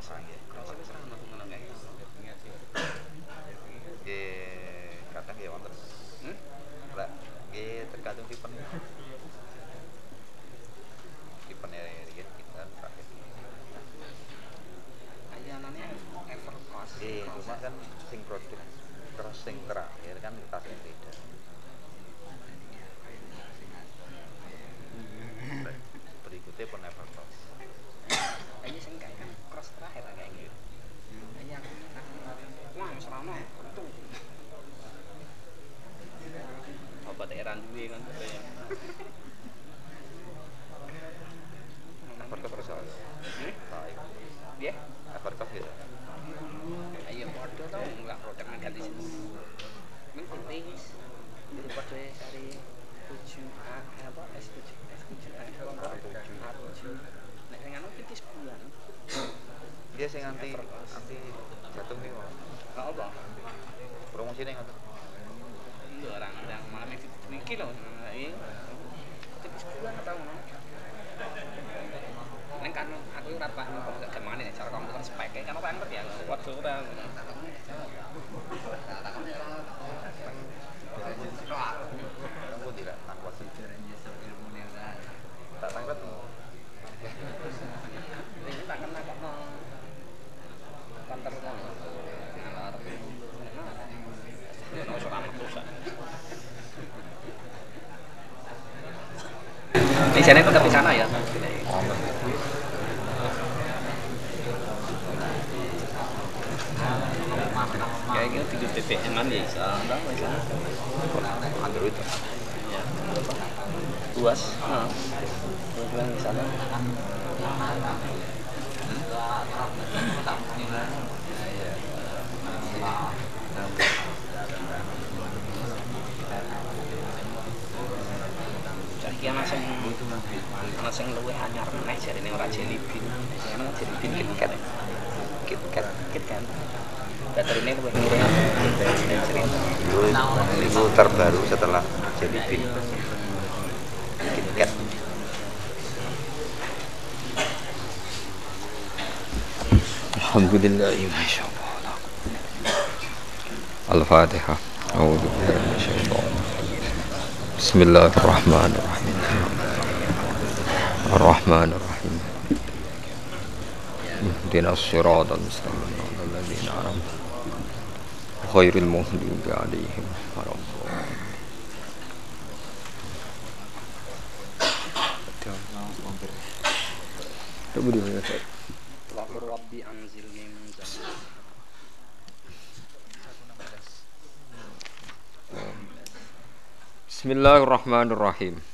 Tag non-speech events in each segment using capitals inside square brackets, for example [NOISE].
pasang ya kae. Nggih, kadang ya wonten Hmm? Lah, nggih tergantung tipe tipe ya kita pakai Ayanane Evercross. eh cuma kan sing produk crossing terakhir kan tas yang beda. Berikutnya pun Evercross Ayo sing kae kan cross terakhir kayak gitu. Itu. Apa daerah duwe kan [LAUGHS] kaya. Evercross bersalah Hmm? baik Piye? Evercross gitu Ayo padha to enggak produk nang ganti sini. Men tipis. Jadi padha cari 7A apa S7 S7A apa A7. Nek sing anu tipis bulan. dia sing anti anti jatuh nih kok Enggak apa? promosi nih ngoten Iya orang yang malam iki lho. Iya. Tipis bulan apa ngono. Neng kan aku ora paham kok gak ke mana ya cara komputer spek kan ora ngerti ya. Waduh ora. aku tidak takut sih tak takut Ini tak kena kok no kantor kono. Ngalor. Nah, wis ora metu Sana tetap di sana ya. Kayak tiga BBM an ya bisa. Android Ya. Luas. Nah. Kemudian di sana. Saiki ana sing ana sing luwih anyar meneh jarine ora Jelly Bean. Sing ana Jelly Bean KitKat. KitKat, KitKat. Baterainya luwih ngiring dari cerita. itu, terbaru setelah jadi bin KitKat Alhamdulillah Masya Allah Al-Fatihah A'udhu billahi minasyaitonir rajim. Bismillahirrahmanirrahim الرحمن الرحيم. اهدنا الصراط المستقيم. الذين امنوا خير المهدود عليهم بسم الله الرحمن الرحيم.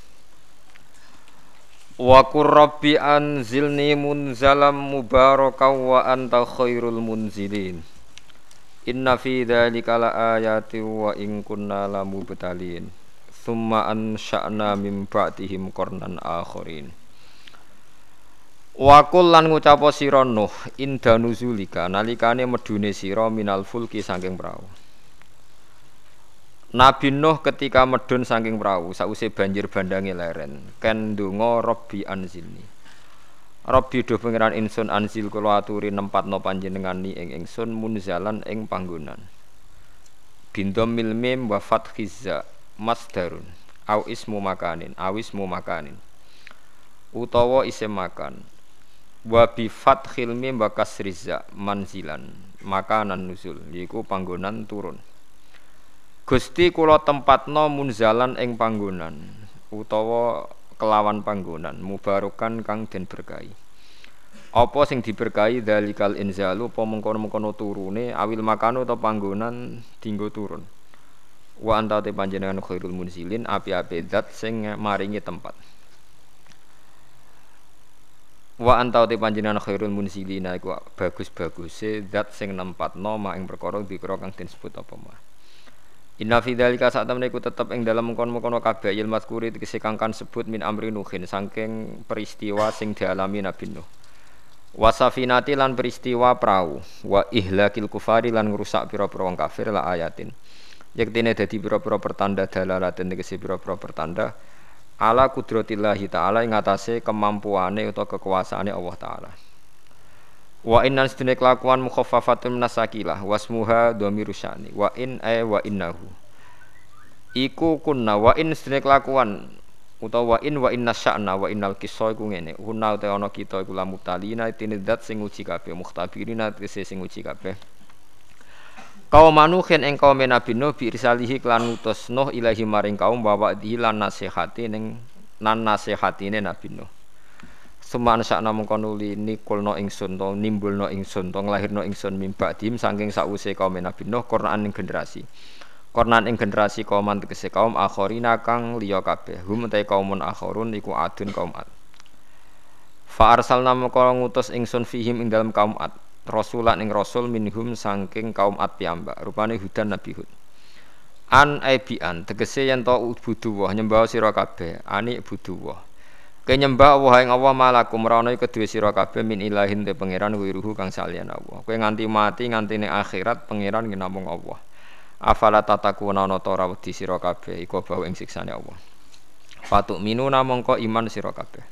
Wa qur rabbi anzilni munzalam mubarakan wa anta khairul munzilin. Inna fi dzalika laayatin wa in kunna lamubtalin. Tsumma ansha'na min ba'dihim qarnan akharin. Wa qul lan ngucapa sira Nuh inda nuzulika nalikane medune sira minal fulki saking prau. Nabi Nuh ketika medun saking perahu sause banjir bandange leren. Ken ndonga Robbi anzilni. Robbi do pangeran insun anzil kula aturi nempatno panjenengan ni ing ingsun munzalan ing panggonan. Bindom mil mim wa fathizza masdarun au ismu makanin au ismu makanin. Utawa isim makan wa bi fathil mim wa manzilan makanan nuzul yaiku panggonan turun Gusti kula tempatno munzalan ing panggonan utawa kelawan panggonan mubarokan kang den berkahi. Apa sing diberkahi dalikal inzalu apa mengkono-mengkono turune awil makano atau panggonan dinggo turun. Wa anta te panjenengan khairul munzilin api-api zat sing maringi tempat. Wa anta te panjenengan khairul munzilina iku bagus-baguse zat sing nempatno mak ing perkara dikira kang den sebut apa mah. Inna fi dzalika sak temene iku tetep ing dalam mengkon-mengkono kabeh il mazkuri tegese kang kan sebut min amri nuhin saking peristiwa sing dialami Nabi Nuh. Wasafinati lan peristiwa perahu wa ihlakil kufari lan ngrusak pira-pira wong kafir la ayatin. Yektine dadi pira-pira pertanda dalalaten tegese pira-pira pertanda ala kudratillahi taala ing atase kemampuane utawa kekuasaane Allah taala. Wa innan sedene kelakuan mukhaffafatun nasakilah wasmuha dhamiru sya'ni wa in ay wa innahu. Iku kunna wa in sedene kelakuan utawa wa in wa inna sya'na wa innal qissa iku ngene. Kunna te ana kita iku lamutalina tinidat sing uji kabeh mukhtabirina tegese sing uji kabeh. Kaum manuhin ing kaum Nabi Nuh bi risalihi klan utus Nuh ilahi maring kaum bawa dilan nasihati ning nan nasihatine Nabi Nuh. Suman sakna mengko nuli nikulno ingsun to nimbulno ingsun to nglahirno ingsun mimba dim saking sause kaum Nabi Nuh Quran ing generasi. Quran ing generasi kaum tegese kaum akhirina kang liya kabeh. Hum te kaumun akhirun iku adun kaum ad. Fa arsalna mengko ngutus ingsun fihim ing dalam kaum ad. Rasulan ing rasul minhum saking kaum ad piyambak. Rupane hudan Nabi Hud. An aibian tegese yen to budu nyembah sira kabeh ani budu Kenyembah Allah ing Allah malakum ora ana kedue sira min ilahin te pangeran wiruhu kang salian Allah. Kowe nganti mati nganti ning akhirat pangeran namung Allah. Afala tatakuna ana ta ora wedi sira kabeh iku bau ing siksane Allah. Fatuk namangka iman sira kabeh.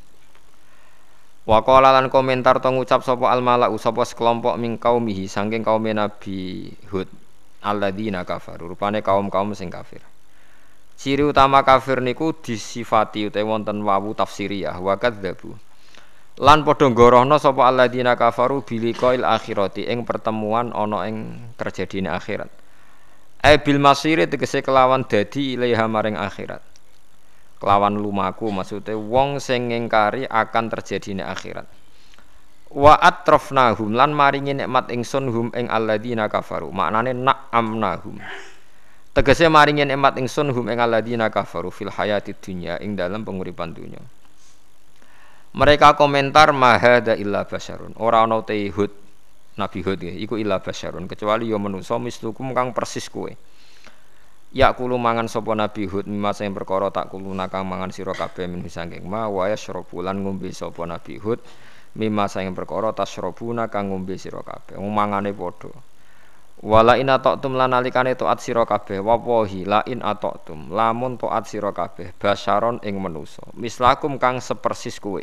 Wa qala lan komentar to ngucap sapa al malau sapa sekelompok ming kaumihi saking kaum Nabi Hud alladzina kafaru rupane kaum-kaum sing kafir. Ciri utama kafir niku disifati utawa wonten wawu tafsiriyah wa kadzabu. Lan padha gorohna sapa alladzina kafaru biliqail akhirati ing pertemuan ana ing terjadine akhirat. Ai bil masiri tegese kelawan dadi ilaiha maring akhirat. Kelawan lumaku maksudnya wong sing ngingkari akan terjadine akhirat. Wa atrafnahum lan maringi nikmat ingsun hum ing alladzina kafaru. Maknane na'amnahum. Tegese maringi nikmat ingsun hum ing alladzina kafaru fil hayati dunya ing dalam penguripan dunya. Mereka komentar mahada illa basyarun. Ora ana te hud Nabi Hud ya, iku illa basyarun kecuali yo ya manusa mislukum kang persis kowe. Ya kulu mangan sapa Nabi Hud mimma sing perkara tak kulu kang mangan sira kabeh min saking ma wa yashrabu lan ngombe sapa Nabi Hud mimma sing perkara tasyrabuna kang ngombe sira kabeh. Mangane padha. Wala in atoktum lan nalikane taat sira kabeh wawahi la in atoktum lamun taat sira kabeh basyaron ing manusa mislakum kang sepersis kowe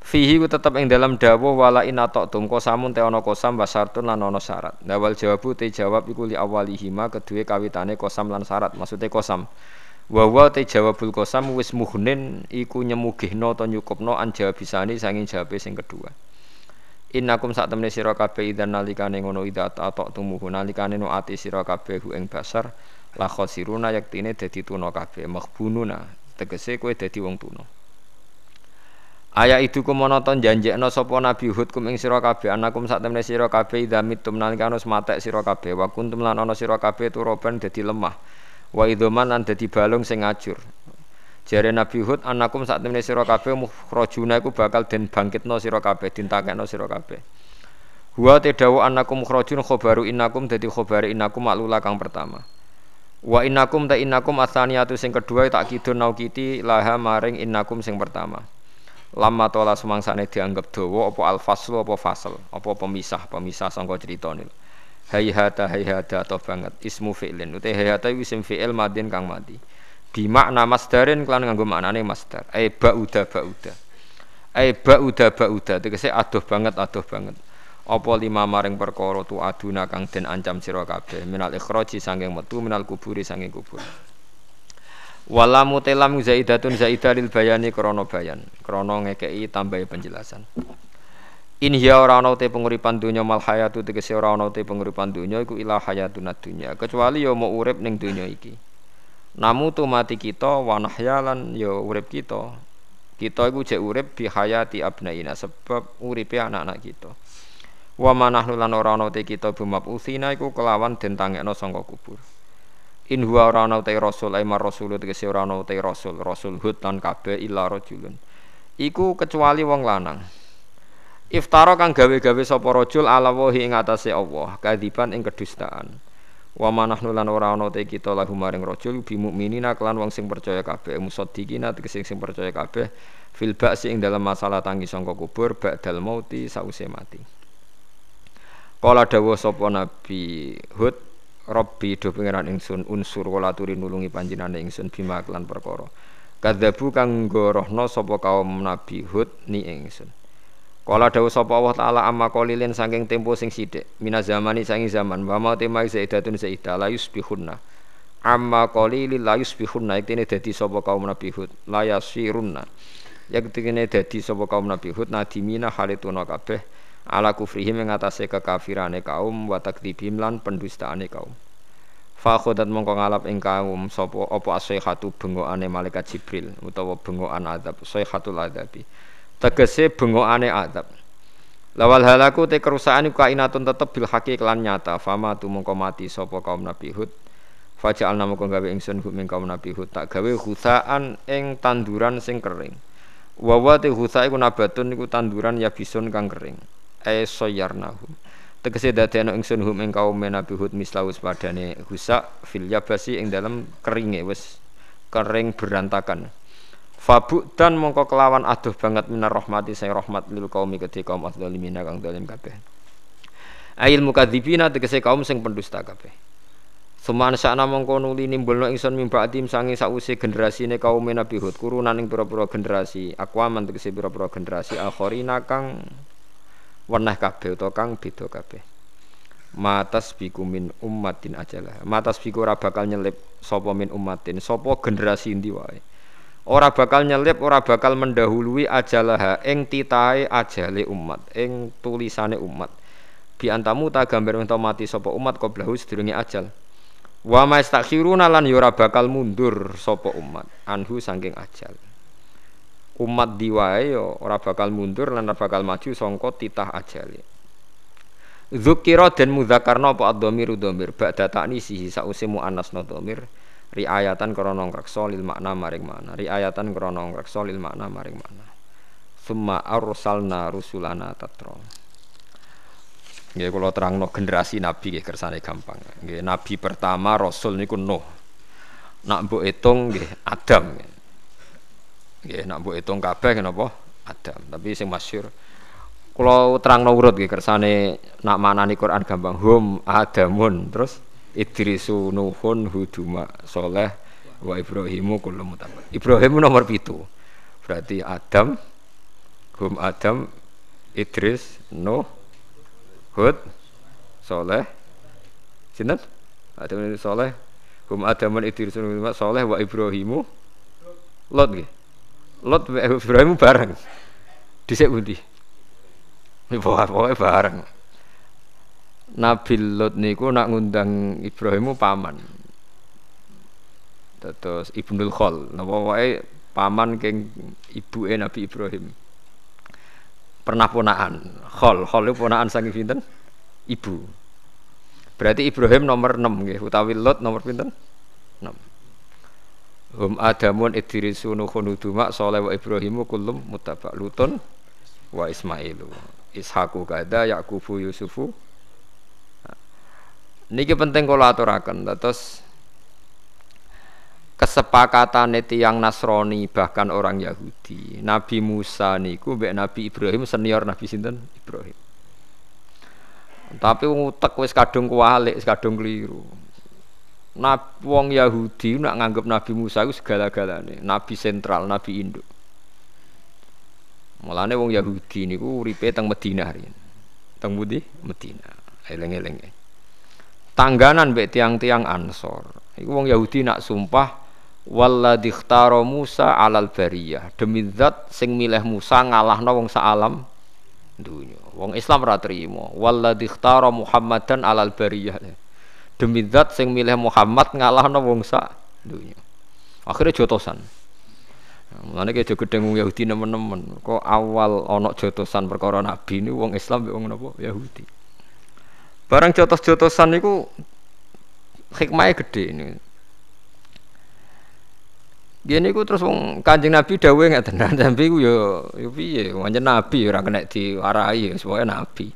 Fihi ku tetep ing dalam dawuh wala in atoktum kosamun te ana kosam basartun lan ana syarat. Dawal jawabu te jawab iku li awalihima kedue kawitane kosam lan syarat maksude kosam. Wa wa te jawabul kosam wis muhnin iku nyemugihno to nyukupno an jawabisani sanging jawabe sing kedua. Innakum sak temene sira kabeh idzan nalikane ngono idza atok tumuhu nalikane no ati sira kabeh hu ing basar la khosiruna yaktine dadi tuna kabeh maghbununa. Tegese kowe dadi wong tuna. Aya itu kumonoton janjekno sapa Nabi Hud kum ing sira kabeh anakum sak temene sira kabeh idza mitum nalikane matek sira kabeh wa kuntum lan ana sira kabeh turoban dadi lemah wa idzaman lan dadi balung sing ngajur Jare Nabi Hud anakum saat temene sira kabeh mukhrajuna iku bakal den bangkitno sira kabeh dintakekno sira kabeh. Wa tedawu anakum mukhrajun khobaru innakum dadi khobare innakum maklula kang pertama. Wa innakum ta innakum asaniyatu sing kedua tak kidun naukiti laha maring innakum sing pertama. Lama tola sumangsane dianggap dawa apa al-faslu apa fasal, apa pemisah, pemisah sangka cerita nil. Hayhata hayhata atau banget ismu fi'lin. Utai hayhata isim fi'il madin kang mati bimakna masdarin kelan nganggo maknane masdar. Ai bauda bauda. Ai bauda bauda. Tegese adoh banget adoh banget. Apa lima maring perkara tu aduna kang den ancam sira kabeh? Minal ikhraji sanging metu minal kuburi sanging kubur. Wala mutelam zaidatun zaidah lil bayani krana bayan. Krana ngekeki tambahi penjelasan. In hiya ora ana te penguripan donya mal hayatu tegese ora ana te penguripan donya iku ila hayatun dunya. Kecuali ya mau urip ning donya iki Namu tu mati kita wanahyalan ya urip kita. Kita iku cek urip bi hayati abnaina sebab uripe anak-anak kita. Wa manahnu lan ora ana te kita bumab usina iku kelawan den tangekno sangka kubur. In huwa ora ana te rasul ai mar rasul tegese ora ana te rasul rasul hud lan kabeh illa rajulun. Iku kecuali wong lanang. Iftara kang gawe-gawe sapa rajul ala wahi ing atase Allah, kadiban ing kedustaan. Wa manahnu lan ora ana te kita lahu maring rajul bi mukminina kelan wong sing percaya kabeh musaddiqina tegese sing percaya kabeh fil ba'si ing dalam masalah tangi sangka kubur ba'dal mauti sause mati. Kala dawuh sapa Nabi Hud Rabbi do pangeran ingsun unsur wala turi nulungi panjenengan ingsun bima kelan perkara. Kadzabu kang gorohno sapa kaum Nabi Hud ni ingsun. Kala dawuh sapa Allah taala amma qalilin saking tempo sing sithik mina zamani saking zaman wa ma tema zaidatun zaidah la yusbihunna. Amma qalilil la yusbihunna iktine dadi sapa kaum Nabi Hud la yasirunna yaktine dadi sapa kaum Nabi Hud nadimina halituna kabeh ala kufrihim ing atase kekafirane kaum wa takdzibim lan pendustaane kaum. Fa khodat mongko ngalap ing kaum sapa apa asihatu bengokane malaikat Jibril utawa bengokan azab sayhatul adabi tegese bengokane adab lawal halaku te kerusakan iku kainatun tetep bil haqi kelan nyata fama tu mongko mati sapa kaum Nabi Hud Faja'al nama kau gawe ingsun hum kaum Nabi Hud tak gawe husaan ing tanduran sing kering. Wawa te husa iku nabatun iku tanduran ya bisun kang kering. E soyarnahu. Tegese dadekno ingsun hum ing kaum Nabi Hud mislaus padane husa fil yabasi ing dalam keringe wis kering berantakan. Fabu dan mongko kelawan aduh banget minar rahmati saya rahmat lil kaum kedhe kaum adzalimin kang zalim kabeh. Ail mukadzibina tegese kaum sing pendusta kabeh. Seman sakna mongko nuli nimbulno ingsun mimba adim sangi sause generasine kaum Nabi Hud kurunan ing pira-pira generasi akwaman tegese pira-pira generasi akhirina kang weneh kabeh utawa kang beda kabeh. Matas biku min ummatin ajalah. Matas biku ora bakal nyelip sapa min ummatin, sapa generasi ndi wae ora bakal nyelip ora bakal mendahului ajalah ing titahe ajale umat ing tulisane umat. Bi antamu ta gambar ento mati sapa umat qablahu sedurunge ajal. Wa mastakhiruna lan yo ora bakal mundur sapa umat anhu saking ajal. Umat diwae yo ora bakal mundur lan ora bakal maju sangka titah ajale. Zukira dan mudzakarna apa ad-dhamiru dhamir ba'da ta'nisihi sause muannasna dhamir riayatan krana ngreksa lil makna maring makna. Riayatan krana ngreksa lil makna maring makna. Summa arsalna rusulana tatra. Nggih kula terangno generasi nabi nggih kersane gampang. Nggih nabi pertama rasul niku Nuh. Nak mbok hitung nggih Adam. Nggih nak mbok hitung kabeh napa? Adam. Tapi sing masyhur kula terangno urut nggih kersane nak manani Quran gampang. Hum adamun. Terus Idrisu Nuhun Huduma Soleh wa Ibrahimu kullu mutabar. Ibrahim nomor pitu. Berarti Adam Hum Adam Idris Nuh Hud Soleh Sinten? Adam Soleh Hum Adaman Idris Nuh Soleh wa Ibrahimu Lot nggih. Lot wa Ibrahim bareng. Dhisik pundi? Pokoke bareng. Nabi Lot niku nak ngundang Ibrahimu paman. Terus Ibnul Khol, napa wae paman keng ibuke Nabi Ibrahim. Pernah ponaan. Khol, Khol itu ponaan saking pinten? Ibu. Berarti Ibrahim nomor 6 nggih, utawi Lot nomor pinten? 6. Hum Adamun Idrisu Nuhun Uduma Soleh wa Ibrahimu kullum mutabak Lutun wa Ismailu Ishaku kada Yakubu Yusufu Niki penting kalau aturaken terus kesepakatan yang Nasrani bahkan orang Yahudi. Nabi Musa niku mbek Nabi Ibrahim senior Nabi sinten? Ibrahim. Tapi wong utek wis kadung kualik, kadung keliru. Nabi wong Yahudi nak nganggep Nabi Musa itu segala-galane, nabi sentral, nabi induk. Mulane wong Yahudi niku uripe teng Madinah riyen. Teng Budi Madinah. Eleng-eleng tangganan mbek tiang-tiang Ansor. Iku wong Yahudi nak sumpah ikhtara Musa alal bariyah. Demi zat sing milih Musa ngalahno wong alam dunya. Wong Islam ora trimo. Walladzi Muhammadan alal bariyah. Demi zat sing milih Muhammad ngalahno wong sak dunya. Akhirnya jotosan. Mulane ki gedeng wong Yahudi nemen-nemen. Kok awal ana jotosan perkara nabi ini wong Islam mbek wong napa Yahudi. Barang jotos-jotosan niku hikmahnya gede ini. Gini ku terus wong Kanjeng Nabi dawuh ngeten. Nabi ku yo yo piye? Wancen Nabi ora kena diwarai, semuanya Nabi.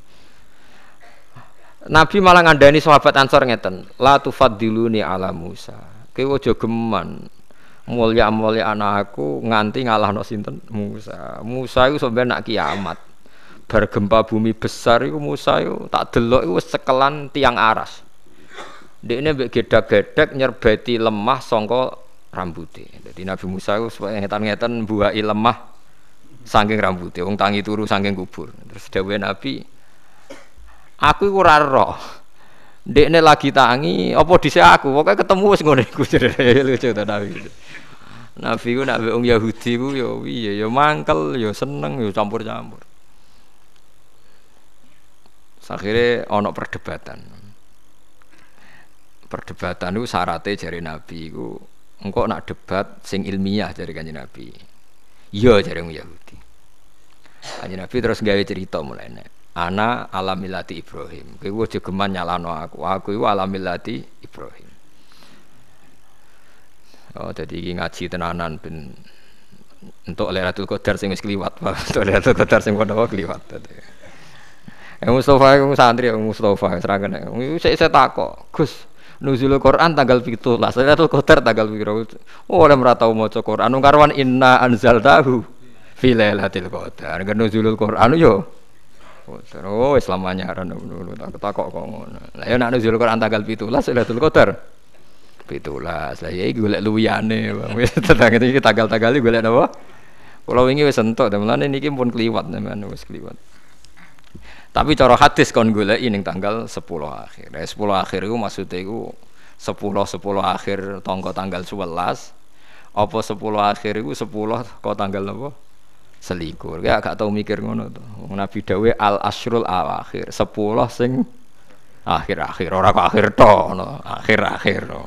Nabi malah ngandani sahabat Ansor ngeten, la tufaddiluni ala Musa. Kowe aja geman mulya-mulya anakku nganti ngalahno sinten Musa. Musa iku sampe nak kiamat bar gempa bumi besar itu Musa itu tak delok itu sekelan tiang aras dia ini gedak-gedak nyerbeti lemah songko rambutnya jadi Nabi Musa itu supaya ngetan-ngetan buai lemah Saking rambutnya, wong tangi turu saking kubur. Terus dawuhe Nabi, aku iku ora roh. Ndekne lagi tangi, apa dhisik aku? Pokoke ketemu wis ngene iku [LAUGHS] lucu ta Nabi. Nabi ku nak wong Yahudi ku ya ya mangkel ya seneng ya campur-campur. Akhirnya ono perdebatan. Perdebatan itu syaratnya jari Nabi ku engkau nak debat sing ilmiah jari kanji Nabi. Iya jari Yahudi. Kanji Nabi terus gawe cerita mulai nek. Ana alamilati Ibrahim. Kowe aja geman nyalano aku. Aku iku alamilati Ibrahim. Oh, jadi iki ngaji tenanan ben untuk Lailatul Qadar sing wis kliwat, [LAUGHS] Untuk Lailatul Qadar sing padha kliwat. Eh Mustafa iku santri Mustafa serangan. Saya saya takok, Gus, nuzulul Quran tanggal 17. Lailatul Qadar tanggal piro? Oh, oleh merata maca Quran. Anu karwan inna anzaltahu fi Lailatul Qadar. Kan nuzulul Quran yo Oh, Islam anyaran dulu tak takok kok ngono. Lah ya nuzul Quran tanggal 17 Lailatul Qadar. 17. Lah ya iki golek luwiyane, Bang. Wis [LAUGHS] tetangga iki tanggal-tanggal iki golek napa? Kula wingi wis mulane niki pun kliwat sampean wis kliwat. Tapi cara hadis kon golek ning tanggal 10 akhir. Nah, 10 akhir iku maksude iku 10 10 akhir tangga tanggal 11. Apa 10 akhir iku 10 kok tanggal napa? selikur. Ya gak tau mikir ngono to. Nabi dawe al asrul awakhir, 10 sing akhir-akhir ora kok akhir to no. akhir-akhir no.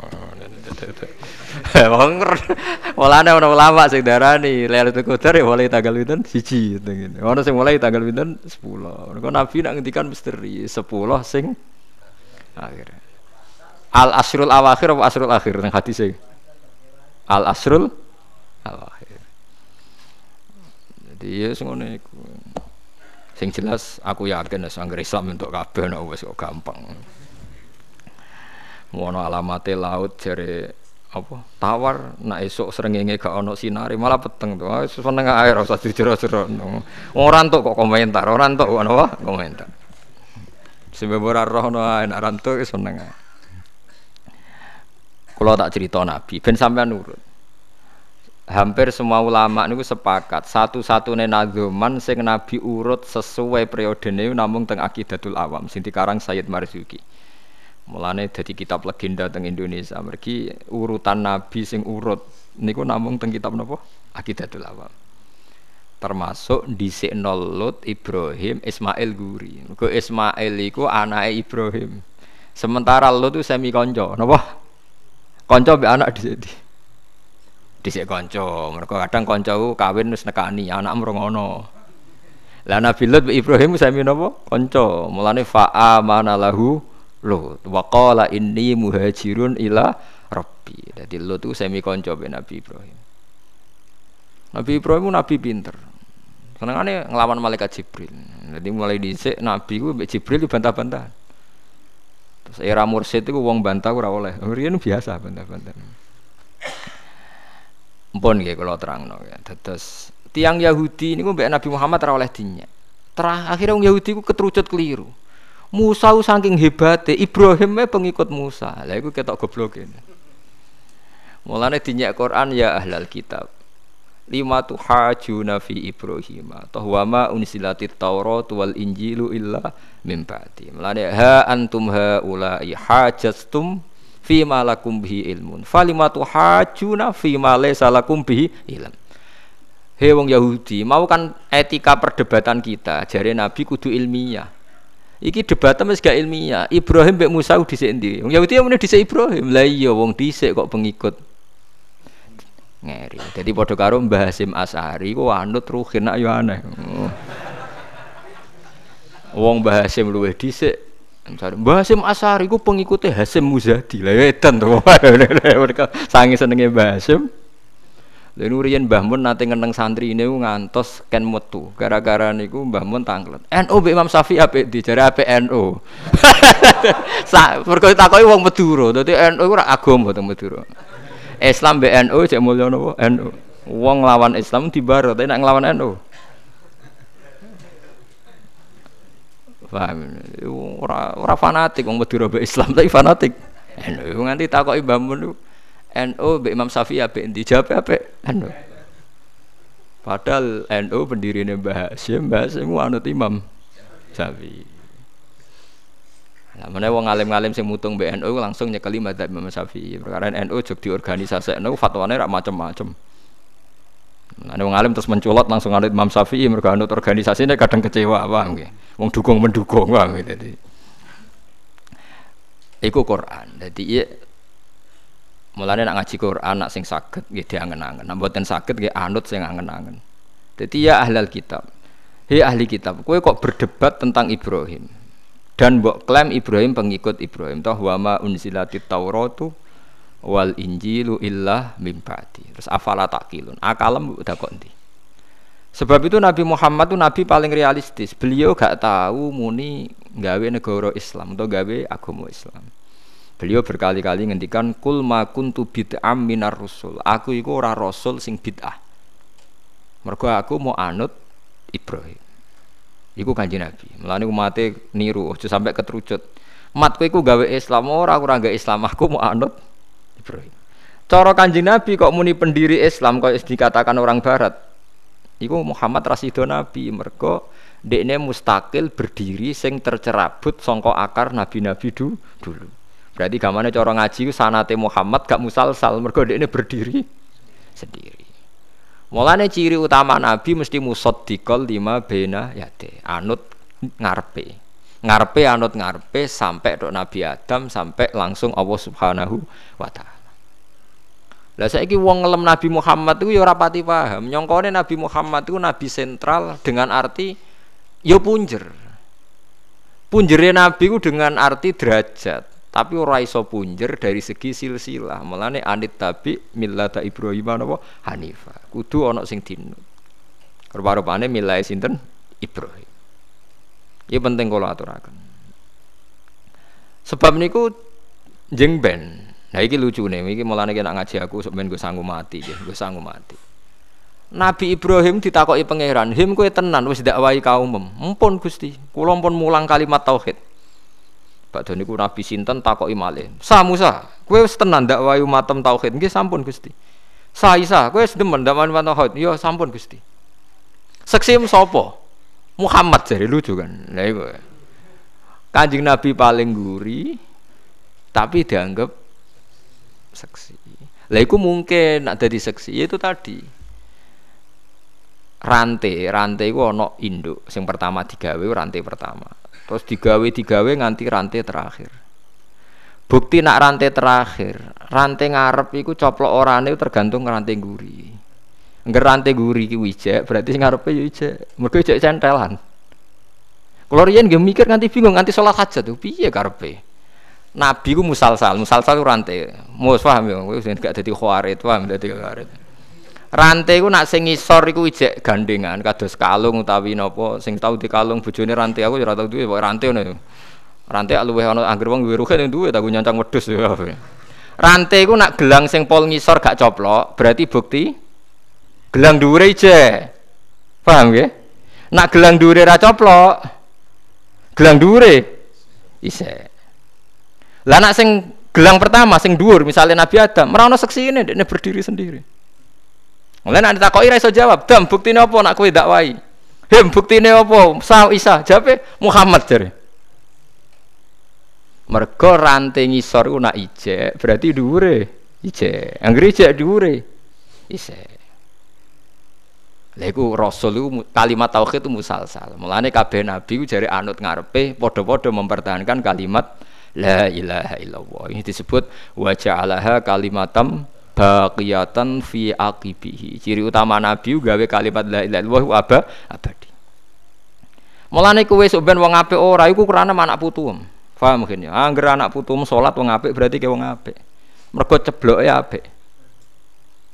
[LAUGHS] Wong mulane ana ulama sing darani Lailatul Qadar ya mulai tanggal pinten siji ngene. Ono sing mulai tanggal pinten 10. Kok Nabi nak ngendikan misteri 10 sing akhir. Al asrul awakhir apa asrul akhir nang hadis Al asrul awakhir. Jadi ya ngono iku. Sing jelas aku yakin wis anggere Islam untuk kabeh nek wis kok gampang. Mono alamate laut jare apa? Tawar nak esuk srengenge gak ono sinari malah peteng tuh. Wis seneng ae ora usah dijero-jero. Ora entuk kok komentar ora entuk ono komentar. Sebab ora roh ono ae nak rantuk seneng kula tak cerita nabi ben sampean nurut. Hampir semua ulama niku sepakat satu-satunya nazuman sing nabi urut sesuai periode ini namun teng akidatul awam sing dikarang Sayyid Marzuki mulane jadi kitab legenda teng Indonesia mergi urutan nabi sing urut niku namun teng kitab napa akidatul awam termasuk di Lut Ibrahim Ismail Guri ke Ismail iku anake Ibrahim sementara Lut itu semi konco napa konco be anak di sini dhisik kanca. Mergo kadang kanca kawin wis nekani anak mrongono. Lah Nabi Lut Ibrahim sami napa? Kanca. Mulane fa'a mana lahu Lut. Wa qala inni muhajirun ila rabbi. Dadi Lut itu sami kanca be Nabi Ibrahim. Nabi Ibrahim itu nabi pinter. Senengane ngelawan malaikat Jibril. Jadi mulai dhisik nabi ku Jibril bantah-bantah. Terus era mursid itu wong bantah ora oleh. Riyen biasa bantah-bantah. Mpun nggih kula terangno ya. Dados tiang Yahudi niku mbek Nabi Muhammad ora oleh dinyak. Terakhir wong Yahudi ku ketrucut keliru. Musa saking hebate Ibrahim pengikut Musa. Lah iku ketok gobloke. Mulane dinyak Quran ya ahlal kitab. Lima tuhajuna fi Ibrahim atau wa ma unsilatit Taurat wal Injilu illa min ba'di. Mulane ha antum haula'i hajastum fi malakum bihi ilmun falimatu hajuna fi ma laysa lakum bihi ilm Hei wong Yahudi, mau kan etika perdebatan kita, jari Nabi kudu ilmiah. Iki debatnya wis gak ilmiah. Ibrahim mbek Musa dhisik endi? Wong Yahudi yang dhisik Ibrahim. Lah iya wong dhisik kok pengikut ngeri. Jadi padha karo Mbah Hasim Asari ku anut ruhin nak yo aneh. Oh. Wong Mbah Hasim luwih dhisik Mbah Hasim Asari ku pengikutnya Hasim Muzadi lah edan tuh [LAUGHS] mereka sangi senengnya Mbah Hasim Lalu nurian Mbah nanti ngeneng santri ini ngantos ken metu gara-gara niku Mbah Mun tanglet. NU be Imam Syafi'i ape dijare ape NU. [LAUGHS] Sa perkara takoki wong Madura, dadi NU ora agama teng Madura. Islam be NU cek mulya napa NU. Wong lawan Islam dibaro, tapi nek nglawan NU. Paham? Ora fanatik wong Madura mbek Islam tapi fanatik. NU nganti takoki Mbah Mun NU mbek Imam Syafi'i apik endi? Jawab apik NU. Padahal NU pendirinya Mbah Hasyim, Mbah Hasyim anut Imam Syafi'i. Nah, mana wong alim-alim sing mutung BNU langsung nyekeli madzhab Imam Syafi'i. Perkara NU jog NU fatwane rak macam-macam. Nah, wong alim terus menculot langsung anut Imam Syafi'i mergo anut organisasi ini kadang kecewa paham nggih. Wong dukung mendukung paham Jadi Iku Quran. Jadi iya Mulane nak ngaji Quran nak sing saged nggih diangen-angen. Nak mboten saged nggih anut sing angen-angen. Dadi ya ahlal kitab. Hei ahli kitab, kowe kok berdebat tentang Ibrahim? Dan mbok klaim Ibrahim pengikut Ibrahim. Toh wa ma unzilatit Tauratu wal Injilu illa mim Terus afala takilun. Akalem udah kok ndi? Sebab itu Nabi Muhammad itu nabi paling realistis. Beliau gak tahu muni gawe negara Islam atau gawe agama Islam. Beliau berkali-kali ngendikan kul ma kuntu bid'am minar rusul. Aku iku ora rasul sing bid'ah. Mergo aku mau anut Ibrahim. Iku kanji Nabi. Mulane umate niru aja sampai ketrucut. Matku iku gawe Islam ora aku ora gawe Islam, aku mau anut Ibrahim. Cara kanji Nabi kok muni pendiri Islam kok dikatakan orang barat. Iku Muhammad Rasido Nabi mergo dekne mustakil berdiri sing tercerabut songko akar nabi-nabi dulu. Berarti gamane cara ngaji sanate Muhammad gak musalsal mergo ini berdiri sendiri. Mulane ciri utama Nabi mesti musaddiqal lima bena yate, anut ngarepe. Ngarepe anut ngarepe sampai dok Nabi Adam sampai langsung Allah Subhanahu wa taala. Lah saiki wong ngelem Nabi Muhammad itu ya ora pati paham. Nyongkone Nabi Muhammad itu nabi sentral dengan arti ya punjer. Punjere Nabi itu dengan arti derajat tapi ora iso punjer dari segi silsilah. Melane anit tabi millata Ibrahim napa Hanifa kudu ana sing dinut rupa-rupane milai sinten? Ibrahim. Ini penting kalau aturakan sebab niku jeng ben. Nah iki lucu nih iki mulane kena ngaji aku sebenarnya gue sanggup mati ya gue sanggup mati. Nabi Ibrahim ditakoki pangeran, "Him kowe tenan wis dakwahi kaum Mumpun Gusti, kula mulang kalimat tauhid." Badhe niku Nabi sinten takoki malih. Sa Musa, kowe wis tenan ndak wayu matem tauhid? Nggih sampun Gusti. Sa Isa, kowe wis demen ndak wayu matem tauhid? Ya sampun Gusti. Seksim sapa? Muhammad jadi lucu kan. Lah iku. Kanjeng Nabi paling guri tapi dianggap seksi. Lah iku mungkin nak dadi seksi itu tadi. Rantai, rantai ku ana induk. Sing pertama digawe rantai pertama. Terus digawe digawe nganti rantai terakhir. Bukti nak rantai terakhir, rantai ngarep iku coplok orane tergantung rantai guri. Engger rantai guri ki wijek, berarti ngarepe yo ijek. Mergo ijek centelan. Kalau riyen mikir nganti bingung nganti salat hajat tuh piye karepe. Nabi ku musalsal, musalsal ku rantai. Mus paham ya, gak dadi khawarit, paham dadi khawarit. Rantai ku nak sing ngisor iku ijek gandengan kados kalung utawi napa sing tau di kalung bojone rantai aku ora tau duwe rantai ngono. Rantai luwih ana anggere wong duwe ruhe duwe tak nyancang wedhus ya. Rantai ku nak gelang sing pol ngisor gak coplok, berarti bukti gelang dhuwure ijek. Paham ya? Nak gelang dhuwure ra coplok, gelang dhuwure isek. Lah nak sing gelang pertama sing dhuwur misalnya Nabi Adam, merana seksi ini dia berdiri sendiri. Mulai nanti tak ora iso jawab, "Dam, buktine apa nak kowe dakwahi?" "Hem, buktine apa?" Sa Isa, jawabe Muhammad jare. Mergo rantai ngisor ku nak ijek, berarti dhuwure ijek. Anggere ijek dhuwure isek. Lha rasul kalimat tauhid itu musalsal. Mulane kabeh nabi ku jare anut ngarepe padha-padha mempertahankan kalimat la ilaha illallah. Ini disebut wa ja'alaha kalimatam baqiyatan fi aqibihi. Ciri utama Nabi gawe kalimat la ilaha illallah aba abadi. Mulane kowe sok ben wong apik ora iku krana anak putu. Paham mungkin ya. Angger anak putu salat wong apik berarti ke wong apik. Mergo cebloke apik.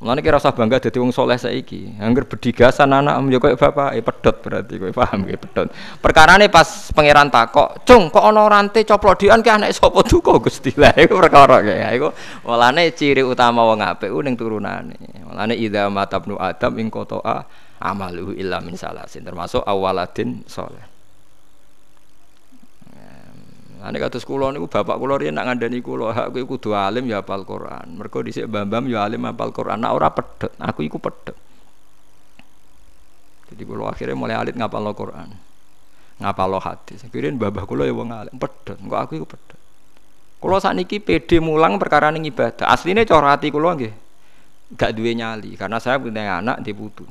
Mulane kira usah bangga dadi wong soleh saiki. Angger bedigasan anak yo koyo bapak, eh pedot berarti kowe paham ge pedot. Perkarane pas pangeran takok, "Cung, kok ana rante coplok dian ke anak sapa duka Gusti?" Lah iku perkara ya. Iku mulane ciri utama wong apik ku ning turunane. Mulane idza matabnu adam ing qata'a amaluhu illa min salasin termasuk awaladin soleh. Ane kados kula niku bapak kula riyen nak ngandani kula, hak kowe kudu alim ya hafal Quran. Mergo dhisik Bambam ya alim hafal Quran. Nak ora pedhot, aku iku pedhot. Jadi kalau akhirnya mulai alit ngapal Quran, ngapal hadis. Kirain babah kula ya wong alim, pedot. Kok aku iku pedot. Kula sakniki PD mulang perkara ning ibadah. Asline cara ati kula nggih gak duwe nyali karena saya punya anak di putu.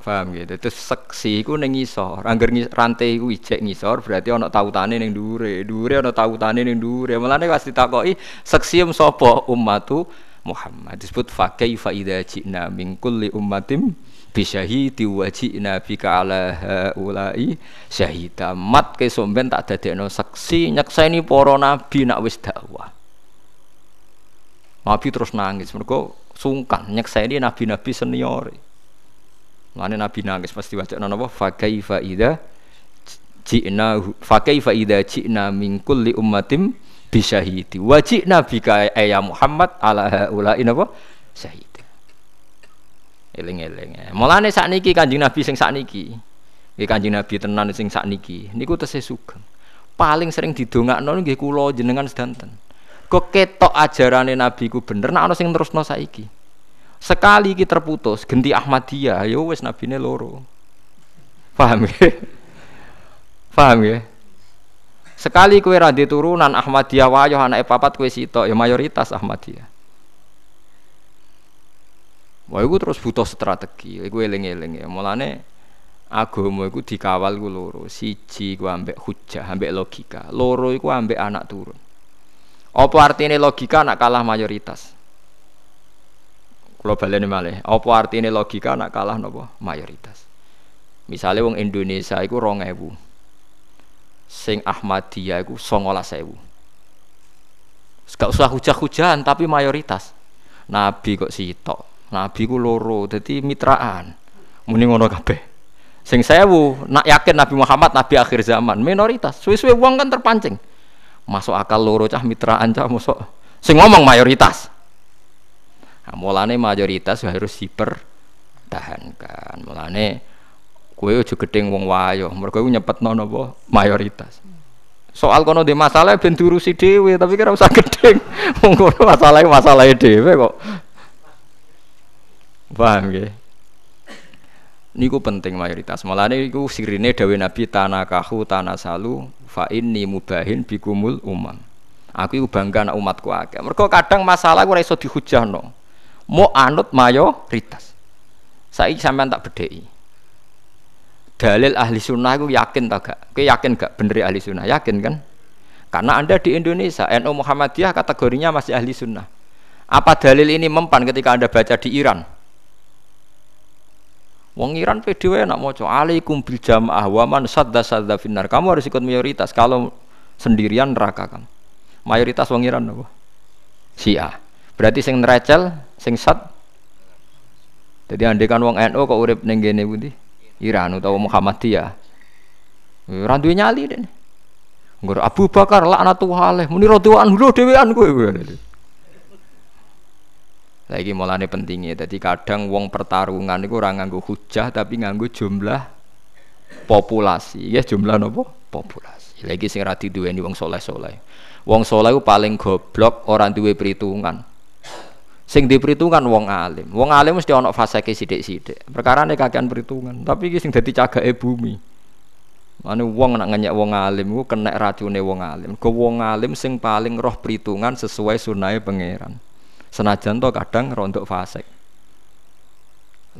Paham gitu. Terus seksi iku ning ngisor. Angger rantai iku ijek ngisor berarti ana tautane ning dhuwure. Dhuwure ana tautane ning dhuwure. Mulane pas ditakoki seksi sapa ummatu Muhammad disebut fa kaifa idza ji'na min kulli ummatin bi syahidi wa ji'na bika ala haula'i syahida mat ke somben tak dadekno saksi nyekseni para nabi nak wis dakwah Nabi terus nangis mereka sungkan nyekseni nabi-nabi senior Mana Nabi nangis pasti baca napa fa kaifa idza ji'na fa kaifa idza ji'na min kulli ummatin bisyahidi wa ji'na bika ya Muhammad ala haula'i napa syahid. Eling-eling. Mulane sakniki Kanjeng Nabi sing sakniki. Nggih Kanjeng Nabi tenan sing sakniki niku tesih sugeng. Paling sering didongakno nggih kula jenengan sedanten. Kok ketok ajarane Nabi ku bener nek ana sing terusno saiki. Sekali iki terputus, genti Ahmadiyah, ya wis nabine loro. Paham ya? Paham ya? Sekali kue radhi turunan Ahmadiyah wayo anak papat kue sitok ya mayoritas Ahmadiyah. Wah, itu terus butuh strategi. Iku eling-eling ya. Mulane agama iku dikawal ku loro. Siji ku ambek hujah, ambek logika. Loro iku ambek anak turun. Apa artinya logika nak kalah mayoritas? Kalau baleni malih, apa artinya logika nak kalah nopo mayoritas? Misalnya wong Indonesia iku rong ewu, sing Ahmadiyah iku songolas ewu. Gak usah hujah-hujahan tapi mayoritas. Nabi kok sitok, Nabi ku loro, jadi mitraan. Muni ngono kabeh. Sing sewu, nak yakin Nabi Muhammad Nabi akhir zaman, minoritas. Suwe-suwe wong kan terpancing. Masuk akal loro cah mitraan cah masuk. Sing ngomong mayoritas. Nah, mulane mayoritas harus dipertahankan. Mulane kue ojo gedeng wong wayo, mereka nyepetno napa mayoritas. Soal kono di masalah ben diurusi dhewe, tapi kira usah gedeng. [LAUGHS] Wong kono masalah masalah dhewe kok. Paham nggih? Niku penting mayoritas. Mulane iku sirine dawe Nabi tanakahu tanasalu fa inni mubahin bikumul umam. Aku iku bangga anak umatku akeh. Mergo kadang masalah ora iso dihujahno mau anut mayoritas saya sampean tak bedheki dalil ahli sunnah itu yakin tak gak Oke yakin gak bener ahli sunnah yakin kan karena anda di Indonesia NU Muhammadiyah kategorinya masih ahli sunnah apa dalil ini mempan ketika anda baca di Iran Wong Iran PDW nak mau alaikum bil jamaah wa man sadda sadda finnar. Kamu harus ikut mayoritas. Kalau sendirian neraka kamu. Mayoritas wong Iran apa? Syiah. Berarti sing nerecel, sing sat. Jadi andai kan wong NU kok urip ning kene pundi? Iran utawa Muhammadiyah. Ora duwe nyali den. Nggur Abu Bakar laknatullah muni radhiyallahu anhu dhewean kowe. Lagi mulane pentingnya, jadi kadang wong pertarungan itu orang nganggu hujah tapi nganggu jumlah populasi, ya jumlah nopo populasi. Lagi sing dua ini wong soleh soleh. Wong soleh itu paling goblok orang dua perhitungan sing diperhitungkan wong alim. Wong alim mesti ana faseke sithik-sithik. Perkarane kakean perhitungan, tapi iki sing dadi cagake bumi. Mane wong nak ngenyek wong alim ku kena racune wong alim. Go wong alim sing paling roh perhitungan sesuai sunahe pangeran. Senajan to kadang rontok fasik.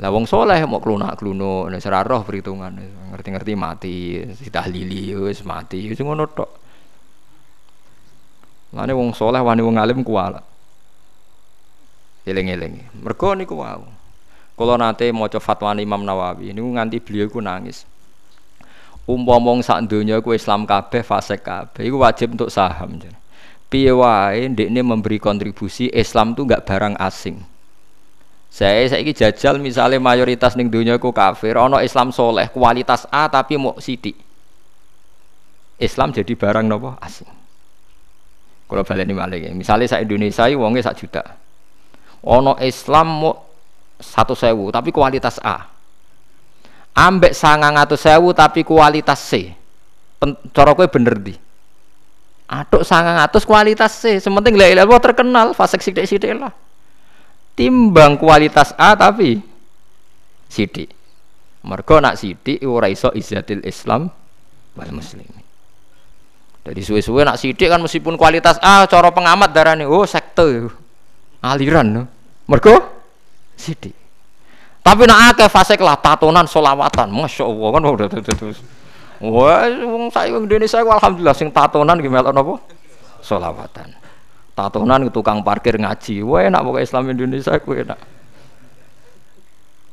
Lah wong soleh mau klunak-klunuk ora roh perhitungan, ngerti-ngerti mati, ditahlili wis mati, wis ngono tok. Mane wong soleh wani wong alim kuwalat. Eling-eling. Mergo niku wau. Kula nate maca fatwa Imam Nawawi niku nganti beliau iku nangis. Umpama sak donya iku Islam kabeh fasik kabeh iku wajib untuk saham. Piye wae ndekne memberi kontribusi Islam tuh enggak barang asing. Saya saiki jajal misalnya mayoritas ning donya iku kafir, ana Islam soleh kualitas A tapi mau sidik. Islam jadi barang nopo asing. Kalau balik ini malah misalnya saya Indonesia, wongnya sak juta ono Islam mau satu sewu tapi kualitas A. Ambek sangang atau sewu tapi kualitas C. Kowe bener di aduk sangang atus kualitas C. Sementing la ilaha terkenal fasek sidik sidik lah. Timbang kualitas A tapi sidik Mergo nak sithik ora iso izzatil Islam wal muslimin. Jadi suwe-suwe nak sidik kan meskipun kualitas A, cara pengamat darah oh sekte, aliran, no. mergo sidik. Tapi nak akeh fase lah tatonan solawatan, masya Allah kan udah terus. Wah, wong saya Indonesia alhamdulillah sing tatonan gimana apa? Solawatan. Tatonan tukang parkir ngaji, wah enak pokoknya Islam Indonesia ku enak.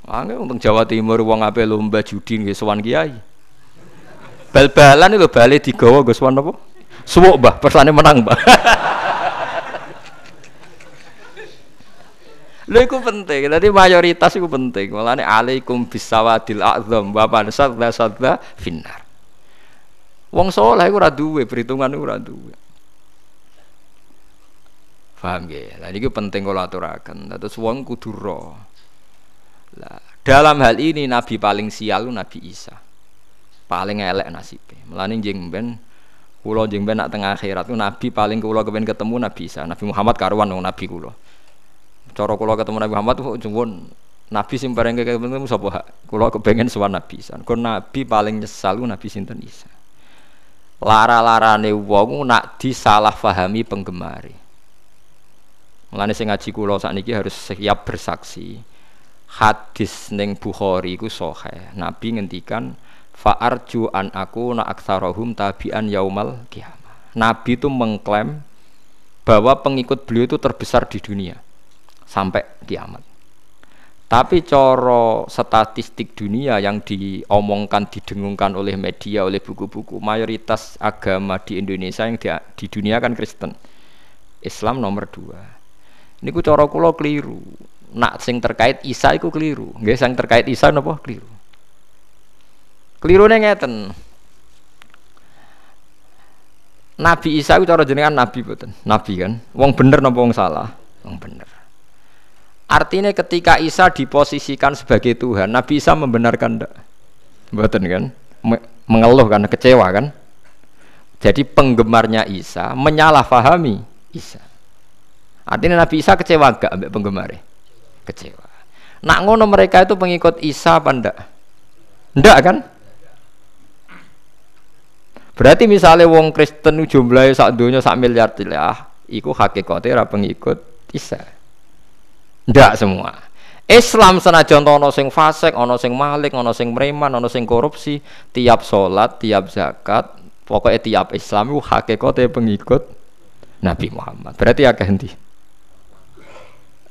Angge untuk Jawa Timur wong ape lomba judi nggih sowan kiai. Bal-balan itu balik digawa Gus Wan apa? Suwuk Mbah, persane menang Mbah. [LAUGHS] Lha iku penting. Dadi mayoritas iku penting. Mulane alaikum bisawadil a'zam wa sadda sadda finnar. Wong saleh iku ora duwe perhitungan iku ora duwe. Paham nggih? Lah niki penting kula aturaken. Terus wong kudu Lah, dalam hal ini nabi paling sial Nabi Isa paling elek nasibnya melani jeng ben kulo jeng ben nak tengah akhirat nabi paling kulo kepen ketemu nabi Isa Nabi Muhammad karuan nabi kulo cara kulo ketemu Nabi Muhammad jengwon nabi sing bareng ketemu sapa kulo kepengen sowan nabi Isa kon nabi paling nyesal nabi sinten Isa lara-larane wong nak disalah fahami penggemari Mulane sing ngaji kula sakniki harus siap bersaksi. Hadis ning Bukhari iku sahih. Nabi ngendikan Fa'arju an aku na aksarahum tabi'an yaumal kiamah. Nabi itu mengklaim bahwa pengikut beliau itu terbesar di dunia sampai kiamat. Tapi coro statistik dunia yang diomongkan, didengungkan oleh media, oleh buku-buku, mayoritas agama di Indonesia yang di, di dunia kan Kristen. Islam nomor dua. Ini ku coro kulo keliru. Nak sing terkait Isa itu keliru. Nggak sing terkait Isa nopo keliru. Kelirune ngeten. Nabi Isa itu cara jenengan nabi betul. Nabi kan. Wong bener napa wong salah? Wong bener. Artinya ketika Isa diposisikan sebagai Tuhan, Nabi Isa membenarkan ndak? Betul kan? Mengeluh kan, kecewa kan? Jadi penggemarnya Isa menyalahfahami Isa. Artinya Nabi Isa kecewa gak ambek penggemarnya? Kecewa. Nak ngono mereka itu pengikut Isa apa ndak? Ndak kan? Berarti misalnya wong Kristen jumlahnya sak dunia sak miliar tilah, iku hakikatnya pengikut Isa. Ndak semua. Islam senajan ono sing fasik, ono sing malik, ono sing preman, ono sing korupsi, tiap sholat, tiap zakat, pokoknya tiap Islam itu hakikatnya pengikut Nabi Muhammad. Berarti akeh endi?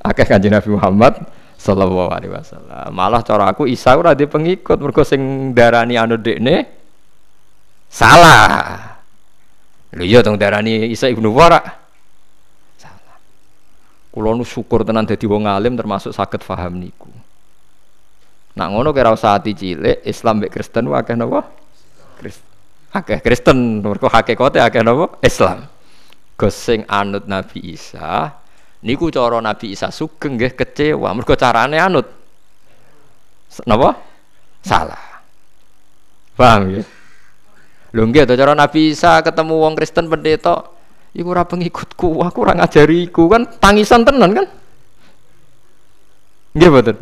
Akeh kanjeng Nabi Muhammad sallallahu alaihi wasallam. Malah cara aku Isa ora di pengikut mergo sing darani anu dekne Salah. Lho iya dong darani Isa ibnu Wara. Kulo nu syukur tenan dadi wong alim termasuk sakit faham niku. Nak ngono kira usah ati cilik Islam mek Kristen akeh napa? Kristen. Akeh Kristen mergo hakikate akeh napa? Islam. Gus sing anut Nabi Isa niku cara Nabi Isa sugeng nggih kecewa mergo carane anut. Napa? Salah. Paham ya? Lho nggih cara Nabi Isa ketemu wong Kristen pendeta, iku ora pengikutku, aku ora ngajariku kan tangisan tenan kan? Nggih mboten.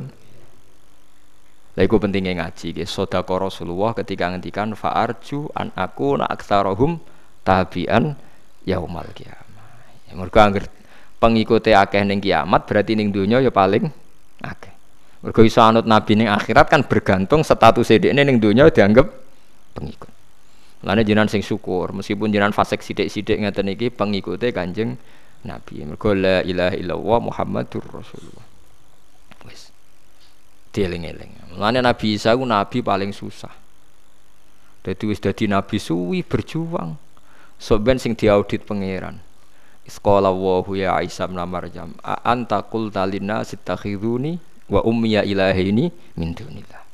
Lah iku pentingnya ngaji nggih sedekah Rasulullah ketika ngendikan fa'arju an aku na aktsarahum tabian yaumal kiamah. Ya mergo anggere pengikuti akeh ning kiamat berarti ning donya ya paling akeh. Mergo iso anut nabi ning akhirat kan bergantung status dhekne ning donya dianggap pengikut. Lane jinan sing syukur, meskipun jinan fasik sidik-sidik ngeten iki pengikute Kanjeng Nabi. Mergo la ilaha illallah Muhammadur Rasulullah. Wis. Dieling-eling. Lane Nabi Isa ku nabi paling susah. Dadi wis dadi nabi suwi berjuang. Sok ben sing diaudit pangeran. Sekolah wahu ya Isa bin Maryam. A anta qulta wa ummiya ilahini min dunillah.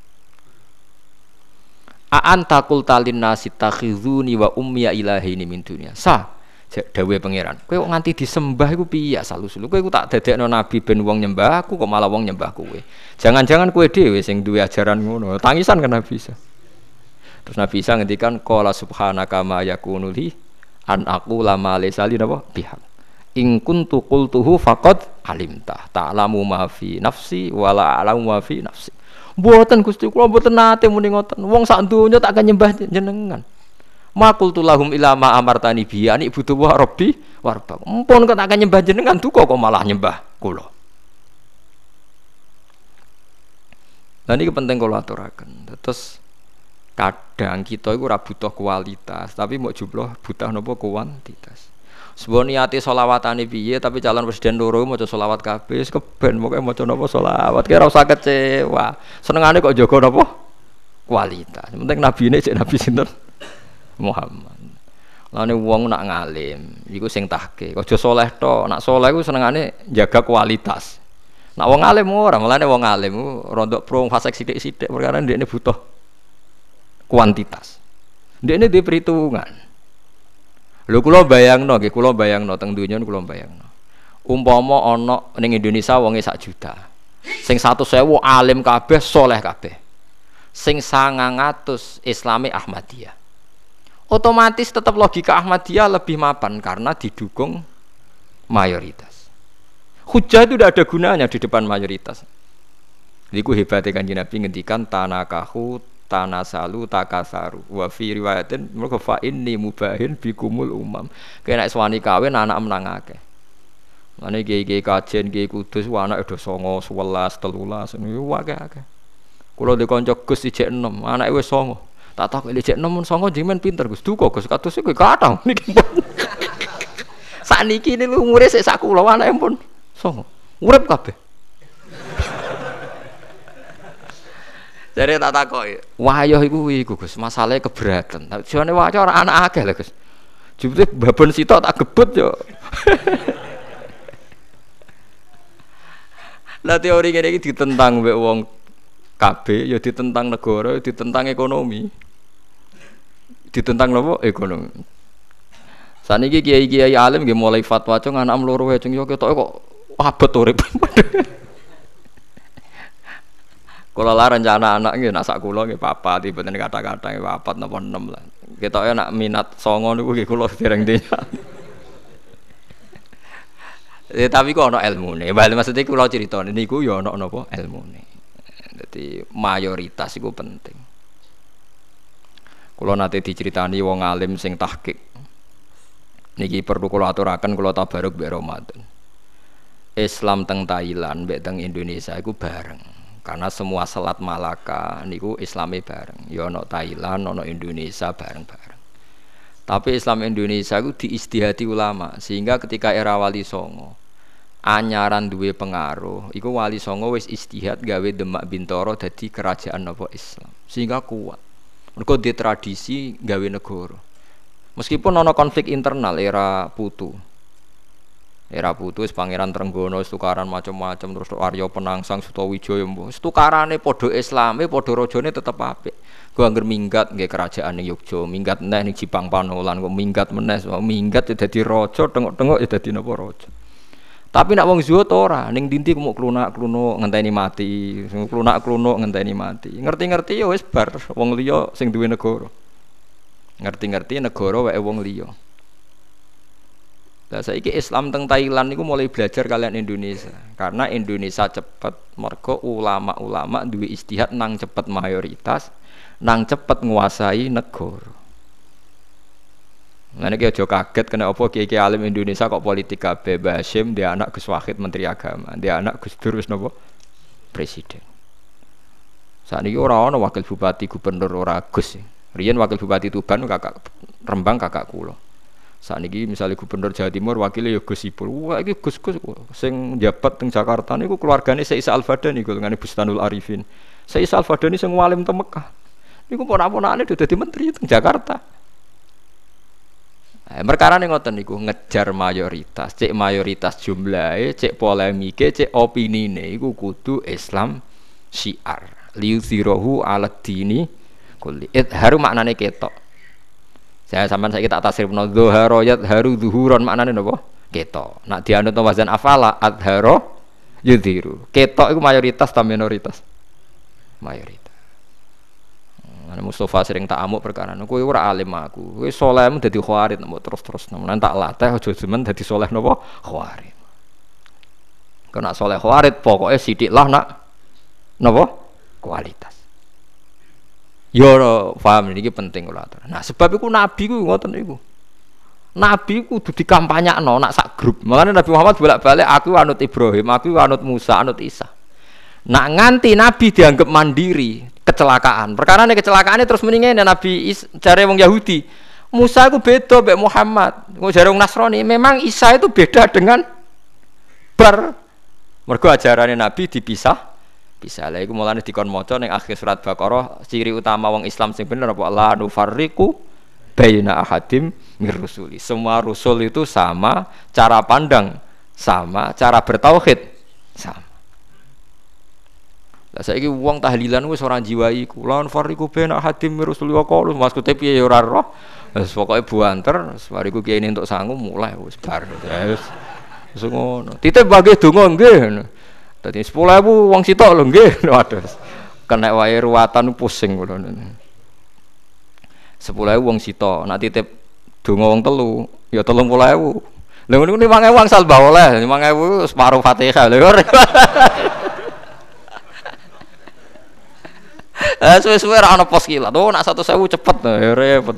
Aan takul talin nasi takhizuni wa ummiya ilahini min dunia. Sa dawe pangeran. Kowe kok nganti disembah iku piye salu-sulu. Kowe tak dadekno nabi ben wong nyembah aku kok malah wong nyembah kowe. Jangan-jangan kowe dhewe sing duwe ajaran ngono. Tangisan kan Nabi. Terus Nabi Isa ngendikan qala subhanaka ma yakunu li an aku lama lesali napa pihak. In kuntu qultuhu faqad alimta ta'lamu ma fi nafsi wala a'lamu ma nafsi Mboten Gusti kula mboten nate muni ngoten. Wong sak donya tak akan nyembah jenengan. Makul tulahum ilama amartani bi ani butuh wa rabbi warba. Mumpun kok tak akan nyembah jenengan duka kok malah nyembah kula. Lah niki penting kula aturaken. Terus kadang kita iku ora butuh kualitas, tapi mau jumlah butuh napa kuantitas. Sebuah niati solawatane piye tapi calon presiden loro maca solawat kabeh keben pokoke maca napa solawat kira usah kecewa. Senengane kok jaga napa kualitas. Penting nabi ini cek nabi sinten Muhammad. Lane wong nak ngalim iku sing tahke. Aja soleh to, nak soleh iku senengane jaga kualitas. Nak wong alim ora, mulane wong alim rondok prong fasek sithik-sithik perkara ndekne butuh kuantitas. Ndekne di perhitungan. Lho kula bayangno nggih, kula bayangno teng donya kula bayangno. Umpama ana ning Indonesia wonge sak juta. Sing 100.000 alim kabeh, soleh kabeh. Sing 900 Islami Ahmadiyah. Otomatis tetap logika Ahmadiyah lebih mapan karena didukung mayoritas. Hujah itu tidak ada gunanya di depan mayoritas. Iku hebatnya kan Nabi ngendikan tanakahu tanasalu takasaru. Wa fi riwayatin mergo fa inni mubahin bikumul umam. Kena suwani kawin anak menang akeh. Mane kiai-kiai kajen kiai kudus anak udah songo sewelas telulas ini akeh akeh. Kulo di kanca Gus ijek enom anak wis songo. Tak tak ijek songo jimen pinter Gus. Duka Gus. Kados iku kathah [LAUGHS] niki [LAUGHS] sakniki niku umure sik sak kula anake pun songo. Urip kabeh Jadi tak takoi, wayoh iku iku Gus, masalahnya keberatan. Tapi jane wayoh ora anak akeh lah Gus. Jebule babon sitok tak gebut yo. [LAUGHS] Lah teori ngene iki ditentang mbek wong KB, ya ditentang negara, ya ditentang ekonomi. Ditentang nopo? Ekonomi. Saniki kiai-kiai alim nggih mulai fatwa cung anak loro wae cung yo ketok kok abot urip. [LAUGHS] Kalau lah rencana anak gitu, nak sak kulo nggih papa, tiba tiba kata-kata nggih papat napa enam lah. Ya nak minat songo niku nggih kulo dereng denya. [LAUGHS] Ya, tapi kok ana ilmune. Bali maksudnya cerita niku ya ana napa ilmune. Jadi mayoritas itu penting. Kulo nate diceritani wong alim sing tahqiq. Niki perlu kulo aturaken kulo tabaruk mbek Ramadan. Islam teng Thailand mbek teng Indonesia iku bareng karena semua selat Malaka niku Islami bareng. Ya ono Thailand ono Indonesia bareng-bareng. Tapi Islam Indonesia itu diistihati ulama. Sehingga ketika era Wali Songo anyaran duwe pengaruh iku Wali Songo wis istihad gawe Demak Bintoro jadi kerajaan nopo Islam. Sehingga kuat. Mereka di tradisi gawe negara. Meskipun ono konflik internal era Putu era putus pangeran Trenggono tukaran macam-macam terus Aryo Penangsang Sutowijoyo wis tukarane padha islame padha rajane tetep apik. Gua angger minggat nggih kerajaan ning Yogya minggat neh ning Jipang Panolan kok minggat meneh minggat ya dadi raja tengok-tengok ya dadi napa raja. Tapi nak wong zuhud ora ning dinti mau klunak-klunuk ngenteni mati klunak-klunuk ngenteni mati. Ngerti-ngerti ya wis bar wong liya sing duwe negara. Ngerti-ngerti negara wae wong liya Lah saiki Islam teng Thailand niku mulai belajar kalian Indonesia. Karena Indonesia cepet mergo ulama-ulama duwe istihad nang cepet mayoritas, nang cepet nguasai negara. Nah, ini aja kaget kena apa kiai alim Indonesia kok politik kabeh Basim dia anak Gus Wahid Menteri Agama, dia anak Gus Dur wis napa presiden. Saat ini orang orang wakil bupati gubernur ora Gus. Rian wakil bupati Tuban kakak Rembang kakak kulo. Saat ini misalnya gubernur Jawa Timur wakilnya ya Gus Ipul. Wah ini Gus Gus sing jabat teng Jakarta ini keluarganya Isa Al-Fadani kalau ngene Bustanul Arifin. Isa Al-Fadani sing walim teng Mekah. Ini pon-ponane udah menteri teng Jakarta. Eh, perkara nih ngoten niku ngejar mayoritas. Cek mayoritas jumlahnya cek polemike cek opini nih iku kudu Islam syiar. Liuzirohu alat dini kulit haru maknane ketok saya sampean saya tak tasrif no zuharo yat haru zuhuron maknanya nopo keto. Nak dianut wazan afala adharo yudhiru. Keto itu mayoritas atau minoritas? Mayoritas. Mana Mustafa sering tak amuk perkara nu kowe ora alim aku. Kowe salehmu dadi khawarit mbok terus-terus nemen tak latih aja jemen dadi saleh napa khawarit. Kena saleh khawarit pokoknya sidik lah nak napa kualitas. Yo paham ini penting kula Nah, sebab itu nabi ku ngoten niku. Nabi ku kudu dikampanyakno nak sak grup. Makanya Nabi Muhammad bolak-balik aku anut Ibrahim, aku anut Musa, anut Isa. Nak nganti Nabi dianggap mandiri, kecelakaan. Perkara ini kecelakaannya terus meninggal Nabi Is, cari wong Yahudi. Musa itu beda mbek Muhammad. Jare wong Nasrani, memang Isa itu beda dengan bar. Mergo ajarannya Nabi dipisah bisa. Lah iku mulane dikon maca ning akhir surat Baqarah ciri utama wong Islam sing bener apa? La nufarriqu baina ahadim mir rusuli. Semua rusul itu sama cara pandang sama cara bertauhid sama. Lah saiki wong tahlilan wis ora jiwai iku. La nufarriqu baina ahadim mir rusuli. Wa qalu maksude piye ya ora roh? Wis pokoke buanter bariku kiai entuk sangu mulai wis bar wis. Wis ngono. Titip bagi donga nggih Dadi 10.000 wong sitok lho nggih. [LAUGHS] Waduh. Kena wae ruwatan pusing kula. 10.000 wong sitok, nak titip donga wong telu, ya 30.000. Lha ngono 5.000 wong sal bae oleh, 5.000 separuh Fatihah lho. [LAUGHS] Eh suwe-suwe ra ono pos kilat. Oh nak 100.000 cepet ya repot.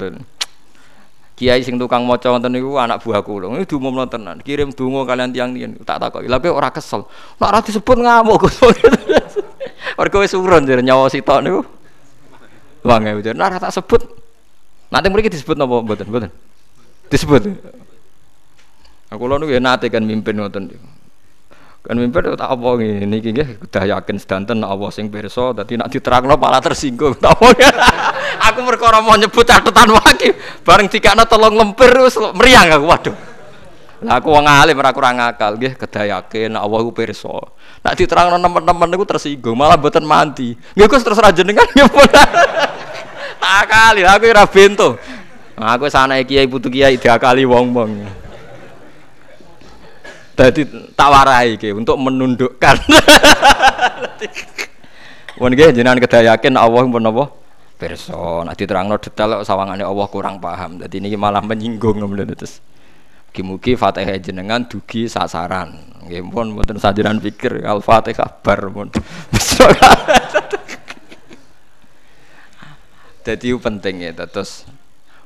Kiai sing tukang maca wonten niku anak buah kula. Ini diumumno tenan. Kirim donga kalian tiang tiang tak takoki. Lha ora kesel. Nek ora disebut ngamuk Gus. [LAUGHS] Mergo wis urun jare nyawa sitok niku. Wong e nek ora tak sebut. Nanti mriki disebut napa mboten? Mboten. Disebut. Aku lho niku ya nate kan mimpin ngoten niku. Kan mimpi tak apa iki nggih udah yakin sedanten Allah sing pirsa dadi nak diterangno malah tersinggung. [LAUGHS] aku perkara mau nyebut catatan wae bareng dikakno tolong lempir meriang aku waduh. Lah aku wong alim ora kurang akal nggih kedah yakin Allah ku pirsa. Nak diterangno teman-teman niku tersinggung malah mboten mandi. Nggih Gus terus jenengan [LAUGHS] nyebut. Tak kali aku ora bento. Aku sana kiai putu kiai diakali wong-wong. Jadi tak warai ke untuk menundukkan. [LAUGHS] Wan nggih jenengan kedah yakin Allah pun apa? Pirsa, nek diterangno detail sawangane Allah kurang paham. Dadi niki malah menyinggung ngono terus. Mugi-mugi Fatihah jenengan dugi sasaran. Nggih pun mboten sajaran pikir Al-Fatihah bar pun. Jadi [LAUGHS] penting ya terus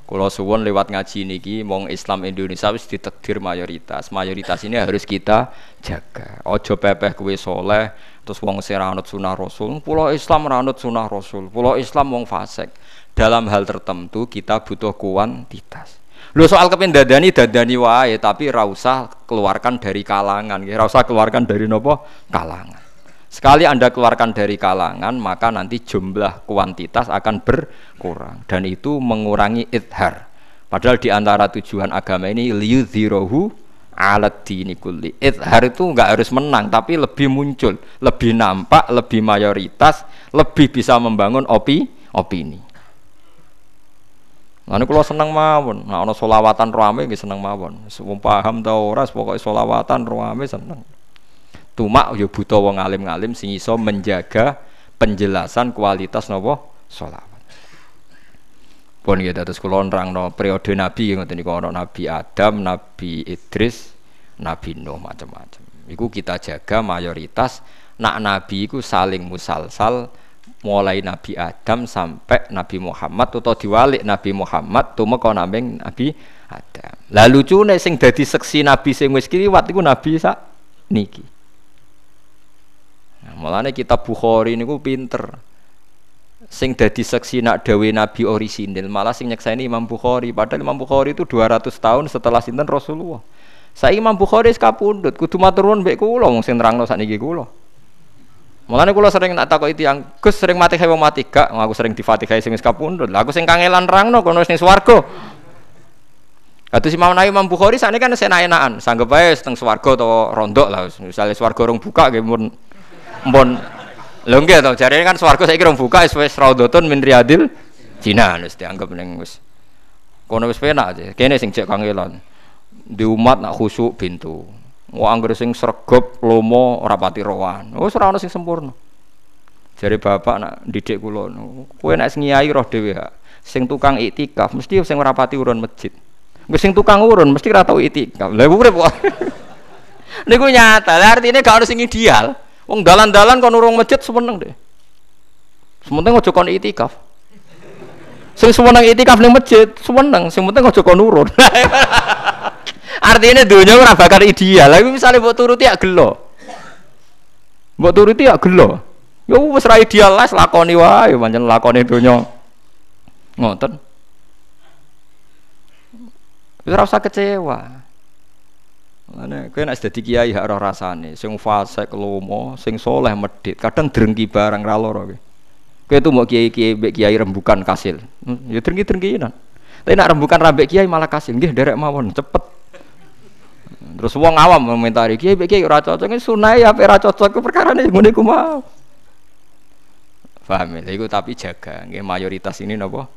kalau suwon lewat ngaji niki mong Islam Indonesia wis ditakdir mayoritas. Mayoritas ini harus kita jaga. Ojo pepeh kue soleh terus wong sing ranut sunah Rasul. Pulau Islam ranut sunah Rasul. Pulau Islam wong fasik. Dalam hal tertentu kita butuh kuantitas. Lu soal kepen dadani dadani wae tapi ra usah keluarkan dari kalangan, ra usah keluarkan dari nopo kalangan. Sekali Anda keluarkan dari kalangan, maka nanti jumlah kuantitas akan berkurang dan itu mengurangi idhar. Padahal di antara tujuan agama ini liyudhirohu alat dini kulli. Idhar itu nggak harus menang, tapi lebih muncul, lebih nampak, lebih mayoritas, lebih bisa membangun opi, opini. Lalu kalau senang mawon, nah ono solawatan rame, seneng mawon. Semua paham tau ora, pokoknya solawatan rame seneng. Tumak yo buta wong alim-alim sing iso menjaga penjelasan kualitas nopo sholawat. Pun kita terus kula nerangno periode nabi ngoten niku ana nabi Adam, nabi Idris, nabi Nuh macam-macam. Iku kita jaga mayoritas nak nabi iku saling musalsal mulai Nabi Adam sampai Nabi Muhammad atau diwalik Nabi Muhammad tumeka naming Nabi Adam. Lalu lucune sing dadi seksi Nabi sing wis kliwat iku Nabi sak niki. Mulane kitab Bukhari niku pinter. Sing dadi seksi nak dawe Nabi orisinil, malah sing nyekseni Imam Bukhari. Padahal Imam Bukhari itu 200 tahun setelah sinten Rasulullah. Saya Imam Bukhari sekapundut, kudu matur nuwun mbek kula wong sing nerangno sakniki kula. Mulane kula sering tak takoki tiyang, Gus sering mati wong mati gak? Aku sering difatihai sing sekapundut. Lah aku sing kangelan nerangno kono sing swarga. Kados Imam Nawawi Imam Bukhari sakniki kan senaenaan, sanggep ae teng swarga utawa rondok lah. Misalnya swarga rong buka nggih Mpun lho nggih to, jarene kan swarga saiki rong buka wis wis raudhatun min riyadil jinan wis dianggap ning wis kono wis penak aja. Kene sing cek kangelan. Di umat nak khusuk pintu. Wong anggere sing sregep lomo ora pati rowan. Wis ora ono sing sempurna. Jare bapak nak didik kula, kowe nek ngiyai roh dhewe Sing tukang iktikaf mesti sing ora pati urun masjid. Wis sing tukang urun mesti ora tau iktikaf. Lah urip kok. [LAUGHS] Niku nyata. Lah artine gak ono sing ideal. Wong dalan-dalan kon urung masjid seneng deh. Sementing aja kon itikaf. Sing semeneng itikaf ning masjid, semeneng, sing penting aja kon nurun. [LAUGHS] Artinya dunia ora bakal ideal. Lah misalnya mbok turuti ya gelo. Mbok turuti ya gelo. Ya wis ra ideal lah lakoni wae pancen lakoni dunia. Ngoten. Wis ora usah kecewa. Lane kowe nek dadi kiai hak ora rasane, sing fasik lomo, sing soleh medhit, kadang drengki barang ra lara kowe. Kowe tuh mau kiai-kiai mbek kiai rembukan kasil. Hmm, ya drengki-drengkinan. Tapi nak rembukan rambek kiai malah kasil. Nggih derek mawon cepet. Terus wong awam komentari kiai mbek kiai ora cocok sunai apa ora cocok perkara ini ngene ku mau. Paham ya? Iku tapi jaga, nggih mayoritas ini napa?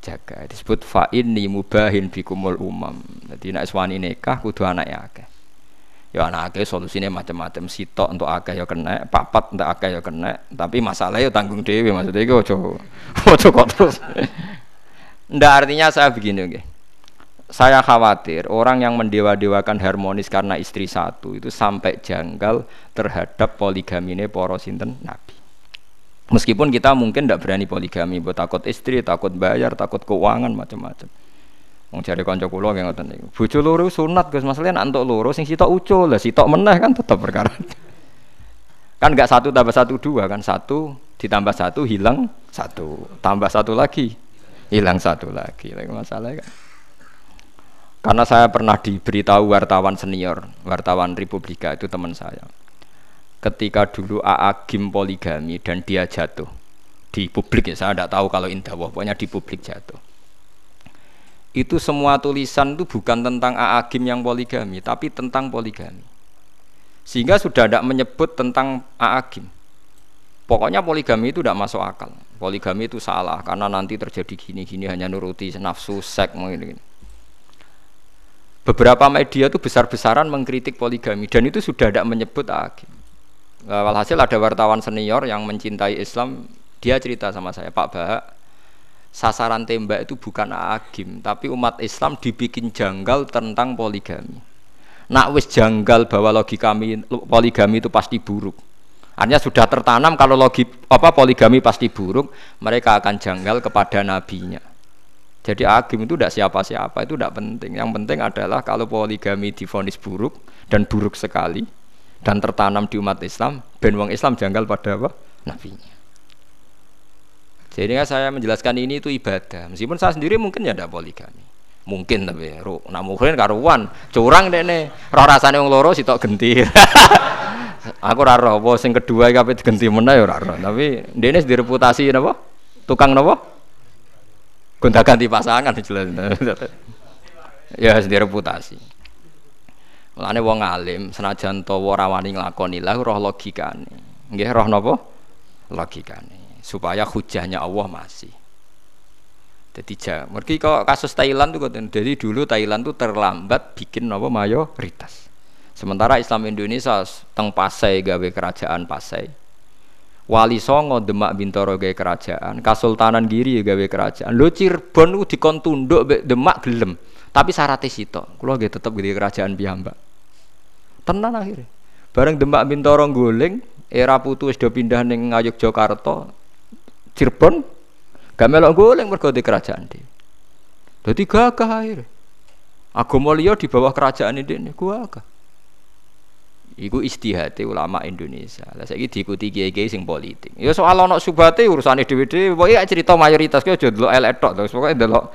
Jaga. Disebut fa inni mubahin bikumul umam. Jadi nek wani nikah kudu anake akeh. Ya anak akeh solusine macam-macam sitok untuk akeh ya kena, papat untuk akeh ya kena, tapi masalah ya tanggung dhewe maksudnya iku aja aja kok terus. Ndak artinya saya begini okay. Saya khawatir orang yang mendewa-dewakan harmonis karena istri satu itu sampai janggal terhadap poligami ini para sinten nabi. Meskipun kita mungkin tidak berani poligami, buat takut istri, takut bayar, takut keuangan macam-macam. Wong jare kanca kula nggih ngoten niku. Bojo sunat Gus, masalahnya entuk loro sing sitok ucul, lah sitok meneh kan tetap perkara. kan enggak satu tambah satu dua kan satu ditambah satu hilang satu tambah satu lagi hilang satu lagi lagi masalah kan karena saya pernah diberitahu wartawan senior wartawan Republika itu teman saya ketika dulu Aagim poligami dan dia jatuh di publik ya saya tidak tahu kalau indah pokoknya di publik jatuh itu semua tulisan itu bukan tentang Aagim yang poligami, tapi tentang poligami. Sehingga sudah tidak menyebut tentang Aagim. Pokoknya poligami itu tidak masuk akal. Poligami itu salah karena nanti terjadi gini-gini hanya nuruti nafsu seks mungkin. Beberapa media itu besar-besaran mengkritik poligami dan itu sudah tidak menyebut Aagim. Walhasil ada wartawan senior yang mencintai Islam, dia cerita sama saya, Pak Bahak, sasaran tembak itu bukan agim tapi umat Islam dibikin janggal tentang poligami. Nak wis janggal bahwa logika poligami itu pasti buruk. Artinya sudah tertanam kalau logi apa poligami pasti buruk mereka akan janggal kepada nabinya. Jadi agim itu tidak siapa-siapa itu tidak penting. Yang penting adalah kalau poligami difonis buruk dan buruk sekali dan tertanam di umat Islam ben wong Islam janggal pada apa nabinya jadi saya menjelaskan ini itu ibadah. Meskipun saya sendiri mungkin ya tidak poligami. Mungkin tapi ru, nak mungkin karuan curang deh nih. Roh rasanya yang loro sitok genti. [LAUGHS] Aku raro, apa sing kedua kabeh digenti mana ya raro. Tapi dene direputasi napa? Tukang napa? Gonta-ganti pasangan [LAUGHS] jelas. ya sendiri reputasi. Mulane wong alim senajan to ora wani nglakoni lah roh logikane. Nggih roh napa? Logikane supaya hujahnya Allah masih. Jadi. Mereka kok kasus Thailand tuh jadi dulu Thailand tuh terlambat bikin apa mayoritas. Sementara Islam Indonesia teng Pasai gawe kerajaan Pasai. Wali Songo Demak Bintoro gawe kerajaan, Kasultanan Giri gawe kerajaan. Lo Cirebon ku dikon tunduk Demak gelem, tapi syaratnya sitok. Kulo nggih tetep gawe kerajaan piyambak. Tenan akhirnya. Bareng Demak Bintoro guling, era putu wis do pindah ning Ngayuk Jakarta, Cirebon gak melok goleng mergo di kerajaan di. Jadi gagah akhirnya. Agama liya di bawah kerajaan ini gagah. Iku istihati ulama Indonesia. Lah saiki diikuti kiai-kiai sing politik. Ya soal ana subate urusane dhewe-dhewe, pokoke cerita mayoritas ki aja delok elek terus pokoke delok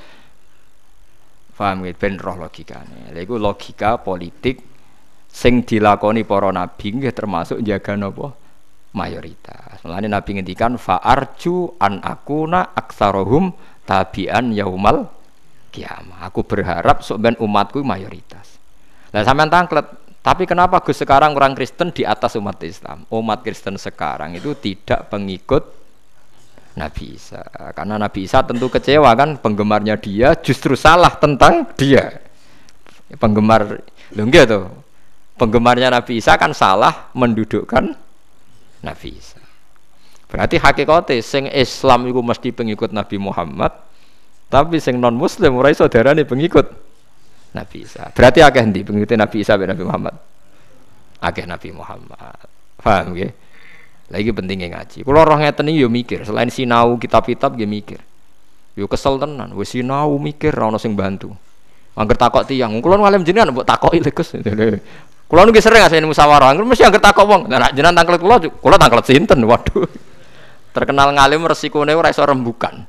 paham gitu, ben roh logikane. Lha iku logika politik sing dilakoni para nabi nggih termasuk jaga napa? mayoritas. Mulane Nabi ngendikan fa'arju an akuna aksarohum tabian yaumal kiamah. Aku berharap sok ben umatku mayoritas. Lah sampean tangklet, tapi kenapa Gus sekarang orang Kristen di atas umat Islam? Umat Kristen sekarang itu tidak pengikut Nabi Isa. Karena Nabi Isa tentu kecewa kan penggemarnya dia justru salah tentang dia. Penggemar lho tuh. Penggemarnya Nabi Isa kan salah mendudukkan Nabi Isa. Berarti hakikatnya sing Islam itu mesti pengikut Nabi Muhammad, tapi sing non Muslim ora iso darane pengikut Nabi Isa. Berarti akeh ndi pengikut Nabi Isa Nabi Muhammad? Akeh Nabi Muhammad. Paham nggih? Lagi pentingnya ngaji. Kalau roh ngeten yo mikir, selain sinau kitab-kitab dia mikir. Yo kesel tenan, wis sinau mikir ra ono sing bantu. Angger takok tiyang, kula ngalim jenengan mbok takoki lho Gus. [LAUGHS] Kula nu sering ngasih musyawarah, angger mesti angger takok wong. Nah jenengan tangklet kula, kula tangklet sinten? Waduh. [LAUGHS] Terkenal ngalim resikone ora iso rembukan.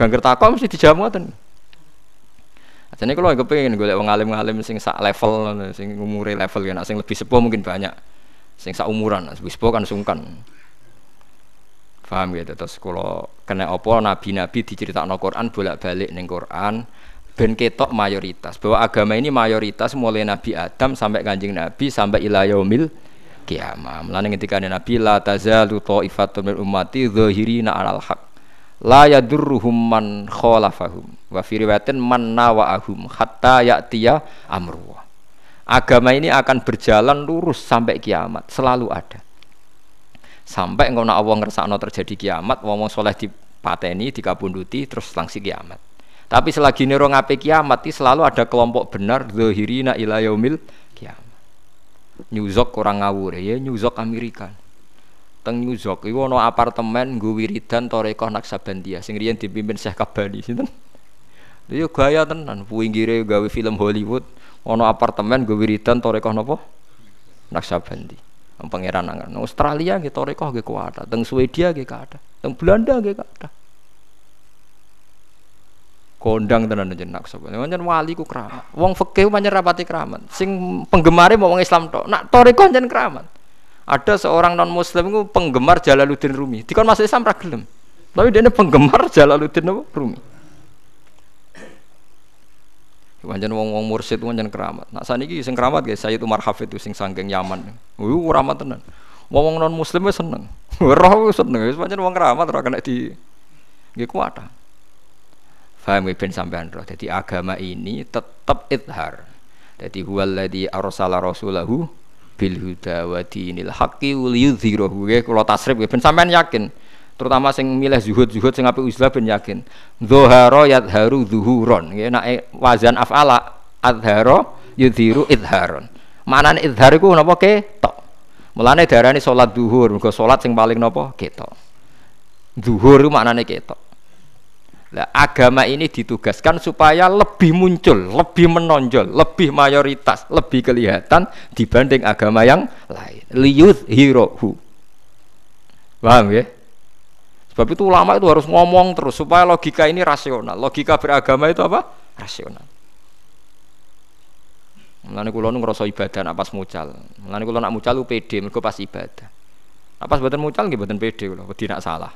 Gangger takok mesti dijamu ngoten. Jadi kalau gue pengen gue wong alim-alim sing sak level, sing umure level ya, sing lebih sepuh mungkin banyak, sing sak umuran, sepuh kan sungkan. Paham gitu terus kalau kena opo nabi-nabi diceritakan Quran bolak-balik neng Quran ben ketok mayoritas bahwa agama ini mayoritas mulai Nabi Adam sampai kanjeng Nabi sampai ilayomil kiamah. Mulane ketika Nabi la tazalu ta'ifatun min ummati dzahirina 'alal haq la yadurruhum man khalafahum wa fi riwayatin man nawa'ahum hatta ya'tiya amru. Agama ini akan berjalan lurus sampai kiamat, selalu ada. Sampai ngono Allah ngersakno terjadi kiamat wong soleh dipateni dikabunduti terus langsung kiamat. Tapi selagi nero ngape kiamat selalu ada kelompok benar zahirina ila yaumil kiamat. New York kurang ngawur ya York Amerika. Teng New York iku ono apartemen nggo wiridan Torekoh Naksabandia sing riyen dipimpin Syekh Kabani sinten? Dia gaya tenan, pinggire gawe film Hollywood, ono apartemen gue wiridan Torekoh nopo? Naksabandi pangeran angan. Australia gitu rekoh gitu ada, teng Swedia gitu ada, teng Belanda gitu ada. Kondang tenan aja nak sapa. Pancen wali ku keramat. Wong fikih pancen rapati keramat. Sing penggemare mau wong Islam tok. Nak toriko pancen keramat. Ada seorang non muslim itu penggemar Jalaluddin Rumi. Dikon masuk Islam ra. Tapi dia penggemar Jalaluddin Rumi. Pancen wong-wong mursyid pancen keramat. Nak saniki sing keramat guys, Sayyid Umar Hafid itu sing sanggeng Yaman. Wuh keramat tenan. Wong non muslim wis seneng. [LAUGHS] Roh wis seneng, wis wong keramat ora kena di nggih kuat. Faham ben sampean roh. Jadi agama ini tetap idhar. Jadi huwallazi arsala rasulahu bil huda wa dinil haqqi liyudhhirahu. Kula tasrif ben sampean yakin terutama sing milih zuhud zuhud sing apik uzlah ben yakin. Dzahara yadharu zuhuron. Ya nek wazan afala adhara yudhiru idharon. Manane idhar iku napa? Ketok. Mulane darani salat zuhur mergo salat sing paling napa? Ketok. Zuhur iku maknane ketok. Nah, agama ini ditugaskan supaya lebih muncul, lebih menonjol, lebih mayoritas, lebih kelihatan dibanding agama yang lain. Liyud hirohu. Paham ya? Sebab itu ulama itu harus ngomong terus supaya logika ini rasional. Logika beragama itu apa? Rasional. Mulane kula nu ngrasa ibadah nak pas mucal. Mulane kula nak mucal lu pede mergo pas ibadah. Nak pas mboten mucal nggih mboten pede kula, wedi nak salah.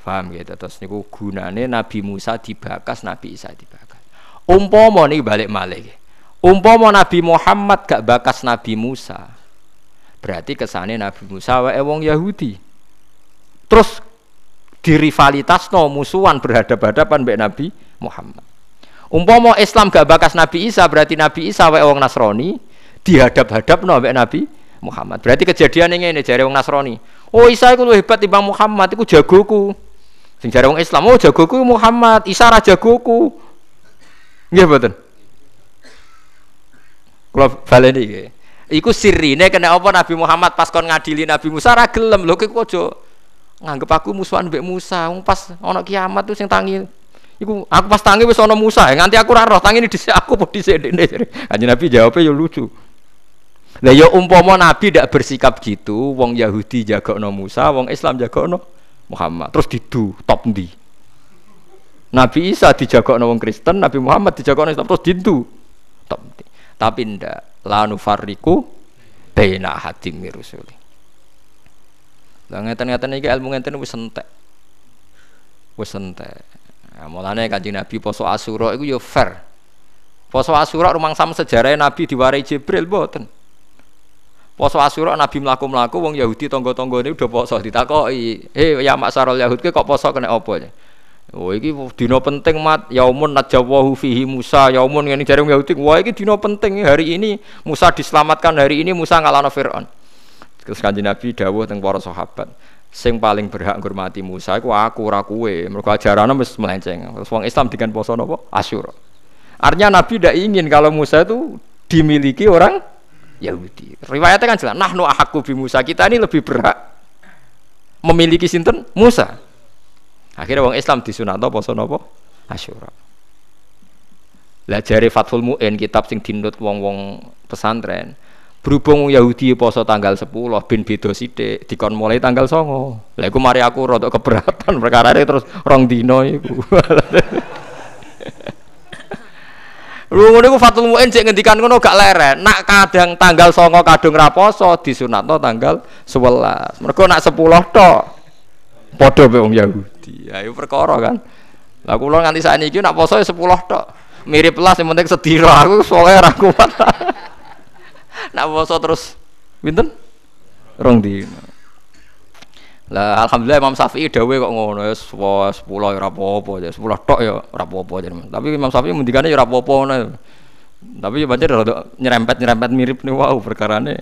Paham gitu. Terus niku gunane Nabi Musa dibakas, Nabi Isa dibakas. Umpama niki balik malih. Umpama Nabi Muhammad gak bakas Nabi Musa. Berarti kesane Nabi Musa wae wong Yahudi terus dirivalitas no musuhan berhadapan-hadapan mbek Nabi Muhammad. Umpama Islam gak bakas Nabi Isa berarti Nabi Isa wae wong Nasrani dihadap-hadap no mbek Nabi Muhammad. Berarti kejadian ini ini jari wong Nasrani. Oh Isa itu hebat timbang Muhammad itu jagoku. Sing jari wong Islam oh jagoku Muhammad Isa ra jagoku. Nggih mboten? Kula baleni nggih. Iku sirine kena apa Nabi Muhammad pas kon ngadili Nabi Musa ra gelem. Lho kok nganggep aku musuhan mbek Musa. Wong pas ana kiamat tuh sing tangi. Iku aku pas tangi wis ana Musa. Nganti aku ora roh tangi dhisik aku apa dhisik dene kanjeng Nabi jawabnya ya lucu. Lah ya umpama Nabi tidak bersikap gitu wong Yahudi jaga no Musa wong Islam jaga no Muhammad. Terus didu top ndi? Nabi Isa dijaga no wong Kristen Nabi Muhammad dijaga no Islam terus didu top ndi? Tapi ndak lanu fariku baina hadim rusuli lah ngeten-ngeten iki ilmu ngeten wis entek. Wis entek. Nah, mulane Kanjeng Nabi poso Asyura iku ya fair. Poso Asyura rumang sama sejarah Nabi diwarai Jibril mboten. Poso Asyura Nabi mlaku-mlaku wong Yahudi tangga-tanggane udah poso ditakoki, "Eh ya maksarul Yahud kok poso kena apa ya?" Oh iki dina penting mat yaumun najawahu fihi Musa yaumun ngene jare Yahudi wah iki dina penting hari ini Musa diselamatkan hari ini Musa ngalahno Firaun Terus kanjeng Nabi dawuh teng para sahabat, sing paling berhak ngurmati Musa iku aku ora kowe. Mergo ajarane wis melenceng. Terus wong Islam dengan poso napa? Asyura. Artinya Nabi tidak ingin kalau Musa itu dimiliki orang Yahudi. Riwayatnya kan jelas, nahnu ahakku bi Musa. Kita ini lebih berhak memiliki sinten Musa. Akhirnya wong Islam disunat poso napa? Asyura. Lah jare Fathul Muin kitab sing dinut wong-wong pesantren. Berhubung Yahudi poso tanggal 10 bin beda sithik dikon mulai tanggal 9. Lah iku mari aku rada keberatan [LAUGHS] perkara terus rong dino iku. [LAUGHS] Lu ngono iku Fathul Muin cek ngendikan ngono gak leren. Nak kadang tanggal 9 kadung ra poso disunatno tanggal 11. Mergo nak 10 tok padha be wong Yahudi. Ayo perkara kan. Lah kula nganti sakniki nak poso ya 10 tok. Mirip lah yang penting sedira aku soalnya ra kuat. [LAUGHS] nak poso terus pinten? Rong dino. Lah alhamdulillah Imam Syafi'i dawe kok ngono ya 10 ya ora apa-apa ya 10 tok ya ora apa-apa ya. Tapi Imam Syafi'i ngendikane ya ora apa-apa ngono. Tapi ya pancen rada nyerempet-nyerempet mirip nih wow perkarane.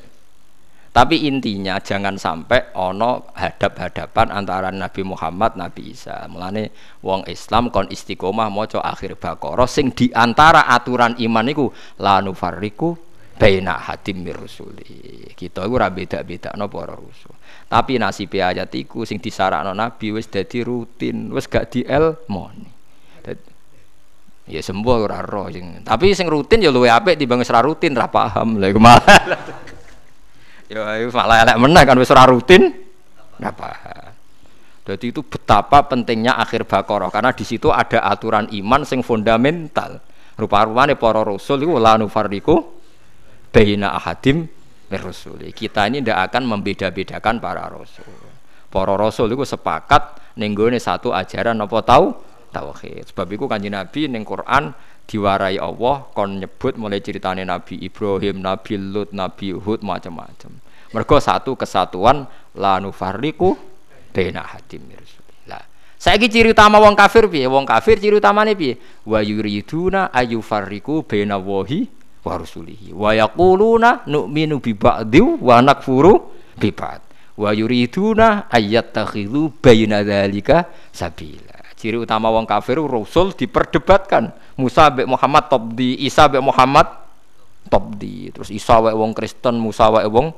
Tapi intinya jangan sampai ono hadap-hadapan antara Nabi Muhammad Nabi Isa. Mulane wong Islam kon istiqomah maca akhir Baqarah sing di antara aturan iman iku la nufarriqu baina hadim mirusuli. Kita iku ora beda-bedakno para rusul. Tapi nasib ayat iku sing disarakno Nabi wis dadi rutin, wis gak dielmoni. Ya sembuh ora roh sing. Tapi sing rutin ya luwe apik timbang wis rutin ra paham. Lha iku malah. [LAUGHS] Ya itu malah elek meneh kan wis ora rutin. Apa? Jadi itu betapa pentingnya akhir Baqarah karena di situ ada aturan iman sing fundamental. Rupa-rupane para rasul itu la nufarriqu baina ahadim mirusuli. Kita ini tidak akan membeda-bedakan para rasul. Para rasul itu sepakat ning satu ajaran apa tahu tauhid. Sebab itu kanjeng Nabi ning Quran diwarai Allah kon nyebut mulai ceritanya Nabi Ibrahim, Nabi Lut, Nabi Hud macam-macam. Mergo satu kesatuan la nufarriqu baina hadim Lah, saiki ciri utama wong kafir piye? Wong kafir ciri utamane piye? Wa yuriduna ayufarriqu baina wahi wa rusulihi. Wa yaquluna nu'minu bi ba'di wa nakfuru bi ba'd. Wa yuriduna ayyattakhidhu baina dzalika sabila. Ciri utama wong kafir rasul diperdebatkan Musa be Muhammad top di Isa be Muhammad top di terus Isa wae wong Kristen Musa wae wong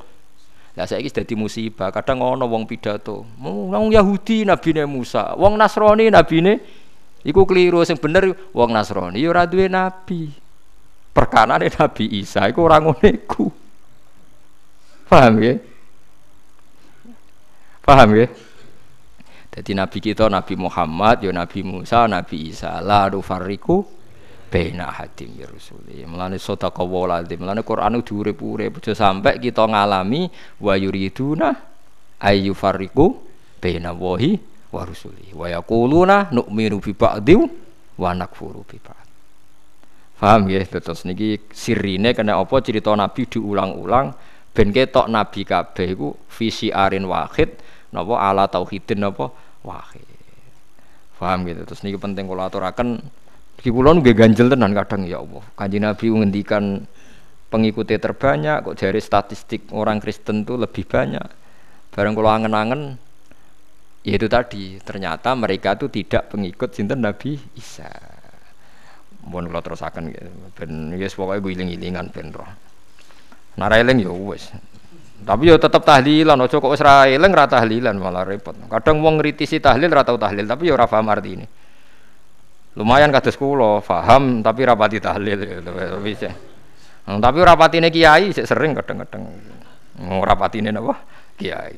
lah saiki dadi musibah kadang ono wong pidato wong Yahudi nabine Musa wong Nasrani nabine iku keliru sing bener wong Nasrani ya ora nabi perkanane Nabi Isa iku ora ngono iku. Paham ya paham ya jadi nabi kita Nabi Muhammad ya Nabi Musa Nabi Isa la farriku baina hadim ya rusuli. Melane sadaqa waladi melane Quran diurip-urip. Aja sampai kita ngalami wa yuriduna ayu fariqu baina wahi wa rusuli. Wa yaquluna nu'minu bi ba'di wa nakfuru bi paham? Ya terus niki sirine kena apa? Cerita nabi diulang-ulang. Ben ketok nabi kabeh iku visi arin wahid napa? Ala tauhidin napa? Wahid. Paham gitu? Terus niki penting kula aturaken. Di kulon gue ganjel tenan kadang ya Allah. Kanjeng Nabi menghentikan pengikutnya terbanyak kok dari statistik orang Kristen tuh lebih banyak. Barang kalau angen-angen ya itu tadi ternyata mereka tuh tidak pengikut sinten Nabi Isa. Mohon kalau terus akan. Ben yes pokoknya gue iling-ilingan ben roh. Narailing ya wes. Tapi yo tetap tahlilan, ojo kok wis ra eling ra tahlilan malah repot. Kadang wong ngritisi tahlil ra tau tahlil, tapi yo ora paham artine lumayan kados kula paham tapi rapati tahlil tapi hmm, tapi rapatine kiai sik sering kadang-kadang oh, rapatine napa kiai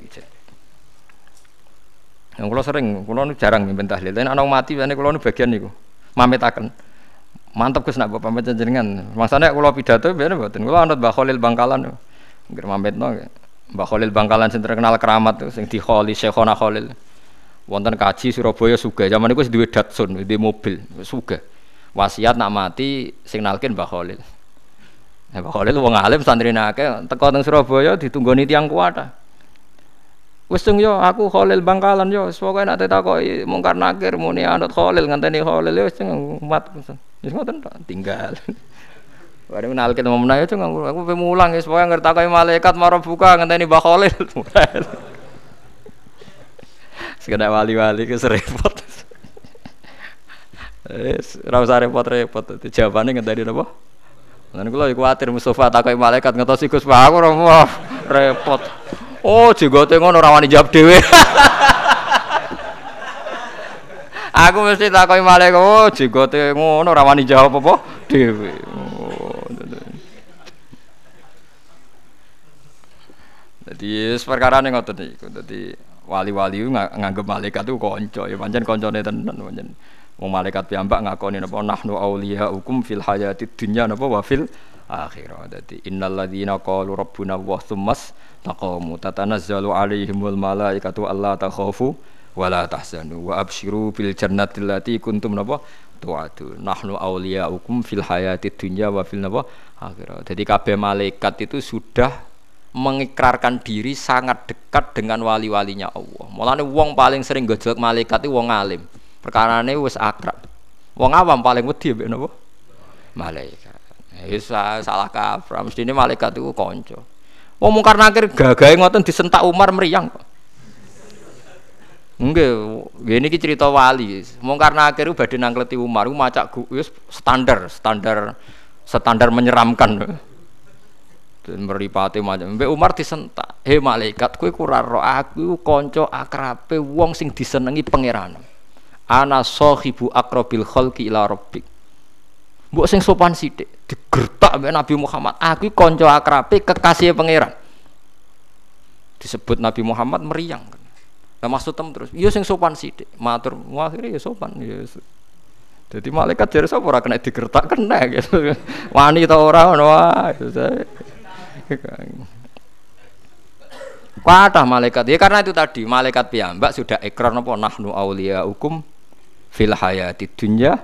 yang kula sering kula jarang mimpin tahlil tapi anak mati kula bagian niku mametaken mantep Gus nak bapak pamit jenengan. Masane kula pidato biyen mboten. Kula anut Mbah Bangkalan nggih. Mametno Mbah Khalil Bangkalan sing terkenal keramat sing di Khalil Syekhona Khalil. Wonten kaji Surabaya suga zaman itu duwe Datsun di mobil suga wasiat nak mati sing nalkin Mbah Khalil. Nah, Khalil wong alim santri nake teko teng Surabaya ditunggoni tiang kuat wis yo aku Khalil Bangkalan yo. Pokoke nak takoki mungkar nakir muni anut Khalil ngenteni Khalil yo wis umat wis ngoten tinggal Bareng nalkin mau menayo cung aku pe mulang wis pokoke ngerti takoki malaikat marah buka ngenteni Mbah Khalil [LAUGHS] sekedar wali-wali ke serepot Eh, ora usah repot-repot. Jawabane ngenteni napa? Lan kula iku kuwatir Mustofa takoki malaikat ngetosi Gus Pak aku repot. Oh, jenggote ngono ora wani jawab dhewe. [LAUGHS] aku mesti takoki malaikat, oh jenggote ngono ora wani jawab apa. Oh, Jadi perkara ning ngoten niku. Dadi wali-wali nganggep malaikat itu kanca ya pancen kancane tenan pancen. Wong malaikat piyambak ngakoni napa nahnu auliya hukum fil hayati dunya napa wa fil akhirah. Dadi innal ladzina qalu rabbuna wa tsummas taqamu tatanazzalu alaihimul malaikatu alla takhafu wa la tahzanu wa absyiru bil jannati allati kuntum napa? Tu'adu. Nahnu auliya hukum fil hayati dunya wa fil napa? Akhirah. Jadi kabeh malaikat itu sudah mengikrarkan diri sangat dekat dengan wali-walinya Allah. Mulane wong paling sering gojlok malaikat itu wong alim. Perkara ini wis akrab. Wong awam paling wedi mbek napa? Malaikat. Wis salah kaprah mestine malaikat itu kanca. Wong mungkar nakir gagahe ngoten disentak Umar meriang kok Enggak, ini cerita wali. Mungkar nakir itu badhe nangkleti Umar, itu macak wis standar, standar standar menyeramkan. Dan meripati macam. Mbak Umar disentak. Hei malaikat, kue kurang roh aku konco akrabe wong sing disenengi pangeran ana sahibu akrobil khalqi ila rabbik mbok sing sopan sithik digertak mbek Nabi Muhammad aku kanca akrabe kekasih pangeran disebut Nabi Muhammad meriang Nah, maksud tem terus, iya sing sopan sithik, matur akhirnya ya sopan ya. Jadi malaikat jadi sapa ora kena digertak kena [LAUGHS] gitu. Wani ta ora ngono wae. Kuatah malaikat ya karena itu tadi malaikat piyambak sudah ikrar napa nahnu auliya hukum fil hayati dunya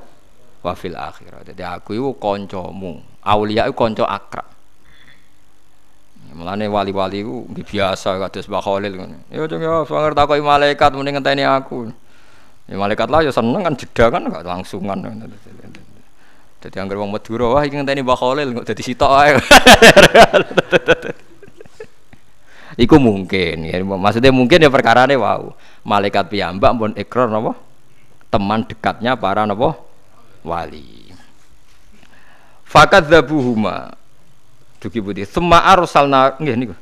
wa fil akhirat. Jadi aku itu koncomu, aulia itu konco akrab. Mulane wali-wali itu biasa kados Mbah Khalil ngono. Ya cung ya sangar takoki malaikat mending ngenteni aku. Ya malaikat lah ya seneng kan jeda kan gak langsungan. Jadi anggar wong Madura wah iki ngenteni Mbah Khalil kok dadi sitok ae. [LAUGHS] Iku mungkin ya maksudnya mungkin ya perkarane wow. Malaikat piyambak pun ikrar napa? teman dekatnya para nopo wali. Fakat zabuhuma. Dugi budi. Sema arsalna nggih niku.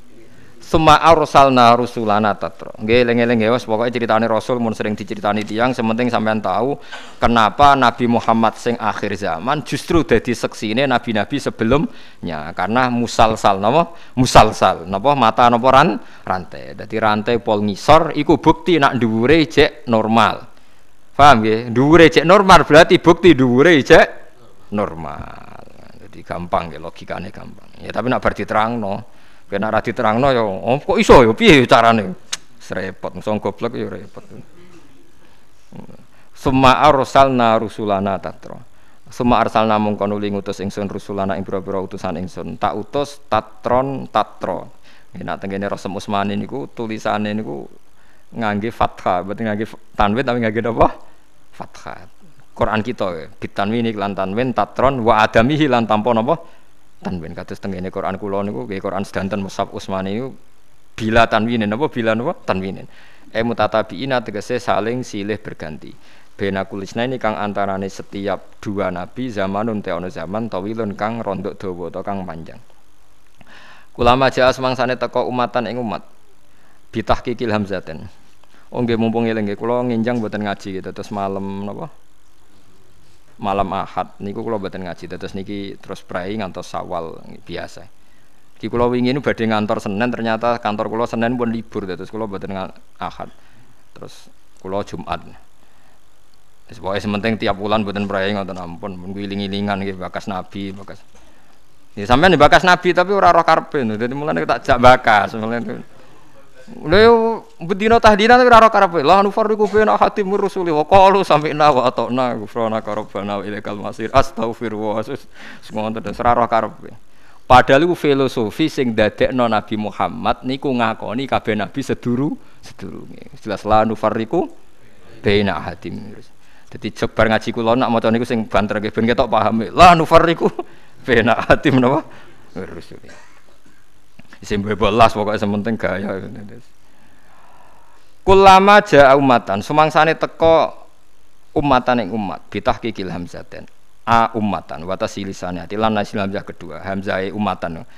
Sema arsalna rusulana tatra. Nggih eling-eling ya wis pokoke critane rasul mun sering diceritani tiang sementing sampean tahu kenapa Nabi Muhammad sing akhir zaman justru dadi seksine nabi-nabi sebelumnya karena musalsal napa musalsal napa mata napa ran rantai. Dadi rantai pol ngisor iku bukti nak dhuwure cek normal. Paham ya? Dhuwure cek normal berarti bukti dhuwure cek normal. Jadi gampang ya logikane gampang. Ya tapi nak bar diterangno, kena ra diterangno ya oh, kok iso ya piye carane? Serepot, mung goblok ya repot. Summa arsalna rusulana tatra. Summa arsalna mongko nuli ngutus ingsun rusulana ing pira-pira utusan ingsun. Tak utus tatron tatro. Ya nak tengene Rasul Usmani niku tulisane niku ngangge fathah, berarti ngangge tanwin tapi ngangge apa? Fathah. Quran kita ya, bitanwin lan tanwin tatron wa adamihi lan tanpa napa? Tanwin kados tengene Quran kula niku nggih Quran sedanten Mushaf Utsmani niku bila tanwinin apa bila napa? Tanwinin. E mutatabiina tegese saling silih berganti. Bena kulisna ini kang antarane setiap dua nabi zamanun teono zaman tawilun kang rondok dawa atau kang panjang. Kulama jaa semangsane teko umatan ing umat. Bitah kikil hamzaten. Oh nggih mumpung eling nggih kula nginjang mboten ngaji gitu terus malam napa? Malam Ahad niku kula mboten ngaji terus niki terus prai ngantos Sawal biasa. Di kula wingi nu badhe ngantor Senin ternyata kantor kula Senin pun libur terus kula mboten Ahad. Terus kula Jumat. Wis pokoke sementing tiap bulan mboten prai ngoten ampun mun iling-ilingan nggih bakas Nabi, bakas. Ya sampean bakas Nabi tapi ora roh karepe. Dadi mulane tak jak bakas. Mulane Lha bedina tahdina tapi ora karepe. La nufarriqu baina hatim rusuli wa qalu sami'na wa ata'na ghufranaka rabbana ilaikal masir. Astaghfirullah. Semono terus ora ora karepe. Padahal iku filosofi sing dadekno Nabi Muhammad niku ngakoni kabeh nabi seduru sedurunge. Jelas la nufarriqu baina hatim. Dadi jebar ngaji kula nak maca niku sing banter ben ketok paham. La nufarriqu baina hatim napa? Rusuli. Isim bebelas pokoknya sementing gaya. Kulama ja umatan, sumangsane teko umatan yang umat, bitah kikil hamzaten. a ummatan wa tasilisane ati. Lan nasil hamzah kedua hamzah ummatan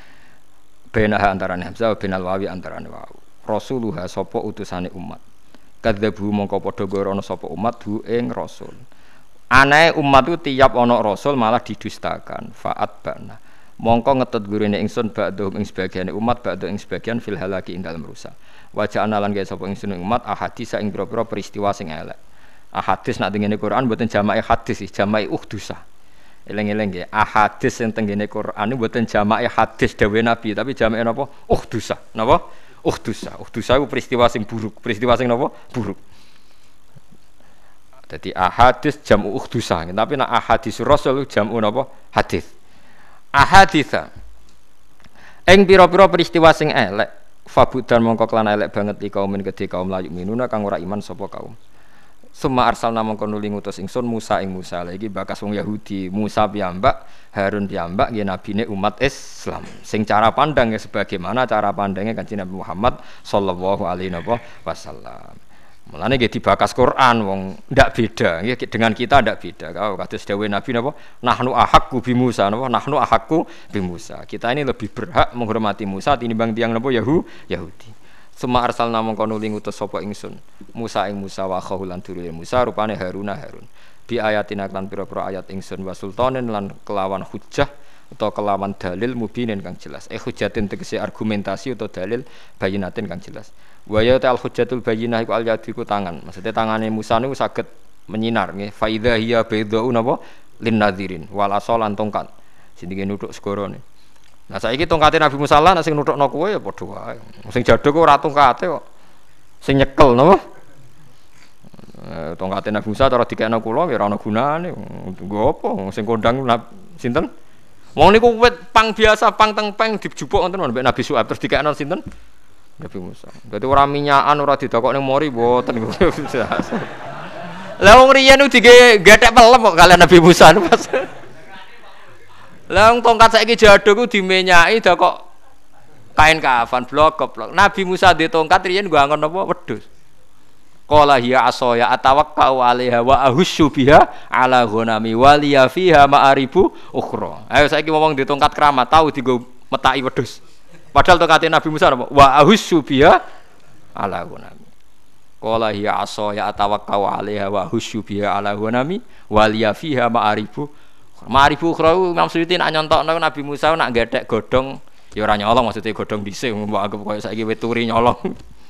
benaha antarane hamzah benal wawi antarane wawu rasuluha sapa utusane umat? Kadzabu mongko padha gorono sapa umat? Hu ing rasul. Anae umat itu tiap ana rasul malah didustakan. Faat bana mongko ngetut gurine ingsun ba'dhum ing sebagian umat ba'dhu ing sebagian fil halaki ing dalem rusak wajah analan gawe sapa ingsun umat ahadis ing pira-pira peristiwa sing elek ahadis nak tengene Quran mboten jamae hadis jamae uhdusa Eleng-eleng ya, ahadis yang tenggine Quran ini buatan jamaah hadis Nabi, tapi jamaah napa? Uhdusa, napa? Uhdusa, uhdusa itu peristiwa sing buruk, peristiwa sing napa? Buruk. Jadi ahadis jamu uhdusa, tapi nak ahadis Rasul jamu napa? Hadis. Ahaditha. Eng pira-pira peristiwa sing elek, fabudan mongko kelan elek banget di kaum kedhe kaum layu minuna kang ora iman sapa kaum. Suma arsal namung kono ngutus ingsun Musa ing Musa lagi bakas wong Yahudi Musa piyambak Harun piyambak nabine umat Islam sing cara pandang ya sebagaimana cara pandangnya kanjeng Nabi Muhammad sallallahu alaihi wasallam Mulane nggih dibakas Quran wong ndak beda nggih dengan kita ndak beda kau kados dawuh Nabi napa nahnu ahakku bi Musa nahnu ahakku bi Musa kita ini lebih berhak menghormati Musa tinimbang tiang napa Yahu Yahudi Suma arsal namung kono ngutus sapa ingsun. Musa ing Musa wa khahulan dulure Musa rupane Haruna Harun. Bi ayatina lan pira-pira ayat ingsun wa sultanen lan kelawan hujjah atau kelawan dalil mubinin kang jelas. Eh hujjatin tegese argumentasi atau dalil bayinatin kang jelas. Wa ya al hujjatul bayinah iku al yadiku tangan. Maksudnya tangane Musa niku saged menyinar nggih. Fa idza hiya baydau napa lin nadirin wal asalan tongkat. Sing nuduk segorone. Nah saiki tongkate Nabi Musa lah sing nuthukno kowe ya padha wae. Sing jadho kok ora tongkate kok. Sing nyekel napa? Eh, tongkate Nabi Musa cara dikekno kula ya ora ana gunane. Nggo apa sing kondang sinten? Wong niku wit pang biasa pang teng peng dijupuk wonten Nabi Su'aib terus dikekno sinten? Nabi Musa. Dadi ora minyakan ora didokok ning mori mboten [LAUGHS] Lah wong riyen dige gethek pelem kok kalian Nabi Musa pas. Lah tongkat saiki jado ku dimenyaki dah kok kain kafan blok blok. Nabi Musa di tongkat riyen gua angon apa wedhus. Qala hiya asaya atawakkau 'alaiha wa ahussu biha 'ala ghanami wa liya fiha ma'aribu ukhra. Ayo saiki ngomong di tongkat keramat tahu digo metaki wedhus. Padahal tongkat Nabi Musa? Wa ahussu biha 'ala ghanami. Qala hiya asaya atawakkau 'alaiha wa ahussu biha 'ala ghanami wa liya fiha ma'aribu Maribu ukhra Imam nak nyontokno Nabi Musa nak gedek godhong ya ora nyolong maksudnya godhong dhisik mbok anggap koyo saiki weturi nyolong.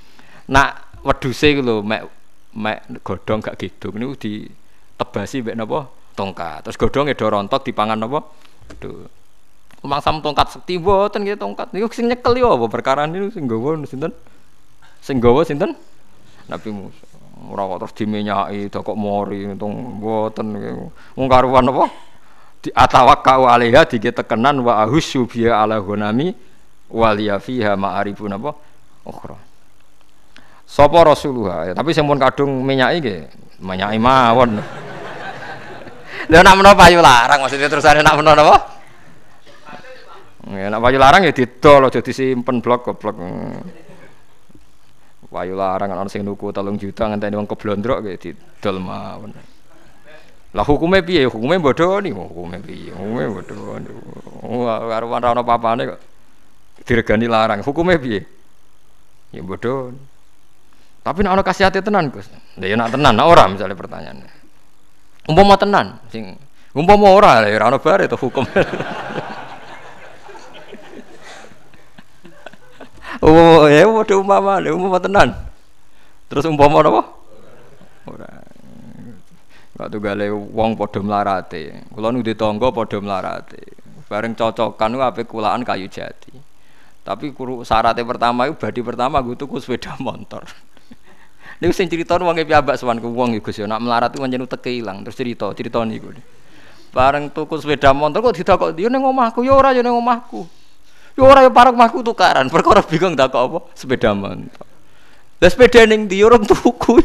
[LAUGHS] Nak wedhuse ku lho mek mek godhong gak gedhong niku ditebasi mek napa tongkat. Terus godhonge do rontok dipangan napa? Aduh. Umang sam tongkat sekti mboten nggih tongkat. Niku sing nyekel yo apa perkara niku sing nggawa sinten? Sing nggawa sinten? Nabi Musa. Ora kok terus dimenyaki kok mori untung mboten wong karuan apa? di atawakkau alaiha tekenan wa ahussu biya ala ghunami waliya fiha ma'arifun apa ukhra sapa rasulullah ya, tapi sing pun kadung minyaki nggih minyaki mawon lha nak menawa payu larang maksudnya terusane nak menawa apa Ya, nak payu larang ya didol aja disimpen blok goblok. Payu larang ana sing nuku 3 juta ngenteni wong keblondrok ya didol mawon. Lah hukumnya piye? Hukumnya bodoh nih, hukumnya piye? Hukumnya bodoh. Wah, karuan ra ono papane kok diregani larang. Hukumnya piye? Ya bodoh. Tapi nek ana kasihate tenan, Gus. Lah ya nak tenan, nak ora misalnya pertanyaannya. Umpama tenan, sing umpama ora ya ora ono bare to hukum. [LAUGHS] Oh, ya bodoh umpama, umpama tenan. Terus umpama apa? Ora. Waktu gale wong padha mlarate. Kula nu ditangga padha mlarate. Bareng cocokan ku ape kulaan kayu jati. Tapi kuru syaratnya pertama itu badi pertama gue tuku sepeda motor. [LAUGHS] Niku sing cerita wong piyambak sowan ku wong Gus ya nak melarat ku pancen teke ilang terus cerita cerita niku. Bareng tuku sepeda motor kok didakok yo ning omahku yo ora yo ning omahku. Yo ora yo parek omahku tukaran. Perkara bingung dakok apa sepeda motor. Lah sepeda ning ndi orang tuku.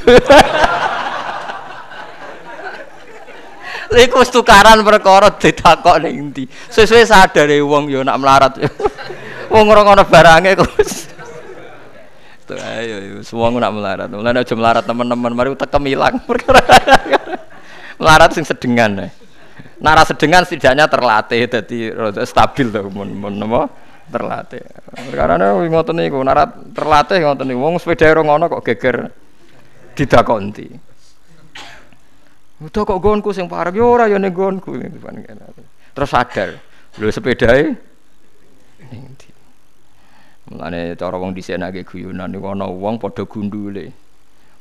Iku wis tukaran perkara ditakok ning ndi. Sesuai sadare wong yo nak melarat. [LAUGHS] wong ora ngono barange kok. Ayo semua nak melarat. Mulane aja melarat teman-teman mari tekem ilang perkara. [LAUGHS] melarat sing sedengan. Nara sedengan setidaknya terlatih jadi stabil tuh mun mun apa terlatih. Karena ngoten niku nara terlatih ngoten niku wong sepeda ngono kok geger didakonti. Udah kok gonku sing parek yo ora yo ning gonku. Terus sadar, lho sepedae ning ndi. Mulane cara wong nek guyonan niku ana wong padha gundule.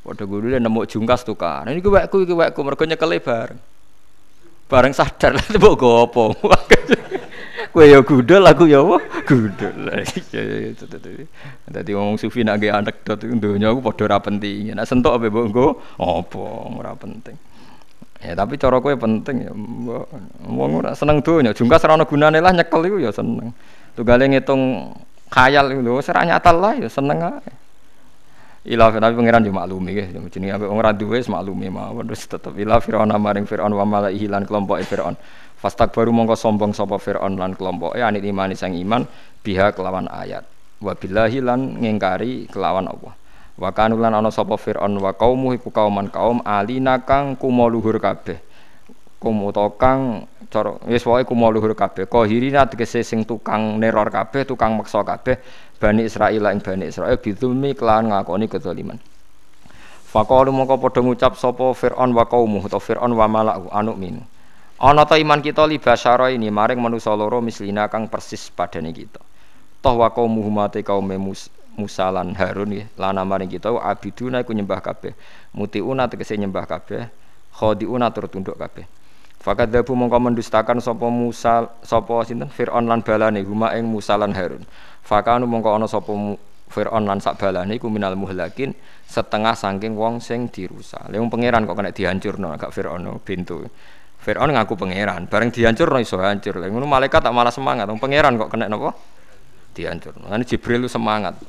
Padha gundule nemu jungkas tukar. Ini wekku iki wekku mergo nyekele bareng. Bareng sadar [LAUGHS] lah mbok gopo. Kowe ya gundul aku ya apa? [LAUGHS] Iya Dadi wong sufi nak nggih anekdot donya aku padha ora penting. Nek sentuk ape mbok nggo apa ora penting. Ya tapi cara kowe penting ya. Wong ora seneng donya, jungkas ora ana gunane lah nyekel iku ya seneng. Tunggale ngitung khayal iku lho, ora nyata lah ya seneng ae. Ila tapi pangeran yo maklumi nggih, jenenge ambek wong ra duwe wis maklumi mawon terus tetep ila fir'aun maring fir'aun wa malaihi lan kelompoke fir'aun. Baru mongko sombong sapa fir'aun lan kelompoke anit imani sang iman biha kelawan ayat. Wa billahi lan ngingkari kelawan Allah. Wa kanulan ana sapa fir'aun wa kaumu iku kauman kaum alina kang kumo luhur kabeh. Kum kang cara wis wae kumo luhur kabeh. Kohirina tegese sing tukang neror kabeh, tukang meksa kabeh Bani Israil ing Bani Israil bidzulmi kelawan ngakoni kezaliman. Faqalu mongko padha ngucap sapa Firaun wa qaumuhu utawa Firaun wa mala'u anu minu. Ana ta iman kita li basyara ini maring manusa loro mislina kang persis padane kita. Toh wa qaumuhu mate kaum Musa lan Harun nggih lana maring kita abiduna iku nyembah kabeh. Mutiuna tegese nyembah kabeh. Khadiuna tur tunduk kabeh. Fakat dabu mongko mendustakan sapa Musa sapa sinten Firaun lan balane huma ing Musa lan Harun. Fakanu mongko ana sapa Fir'aun lan sak balane iku minal muhlakin setengah saking wong sing dirusak. Lha pangeran kok kena dihancurno gak Fir'aun pintu. Fir'aun ngaku pangeran, bareng dihancurno iso hancur. Lha ngono malaikat tak malah semangat, wong pangeran kok kena napa? Dihancurno. Lan Jibril semangat.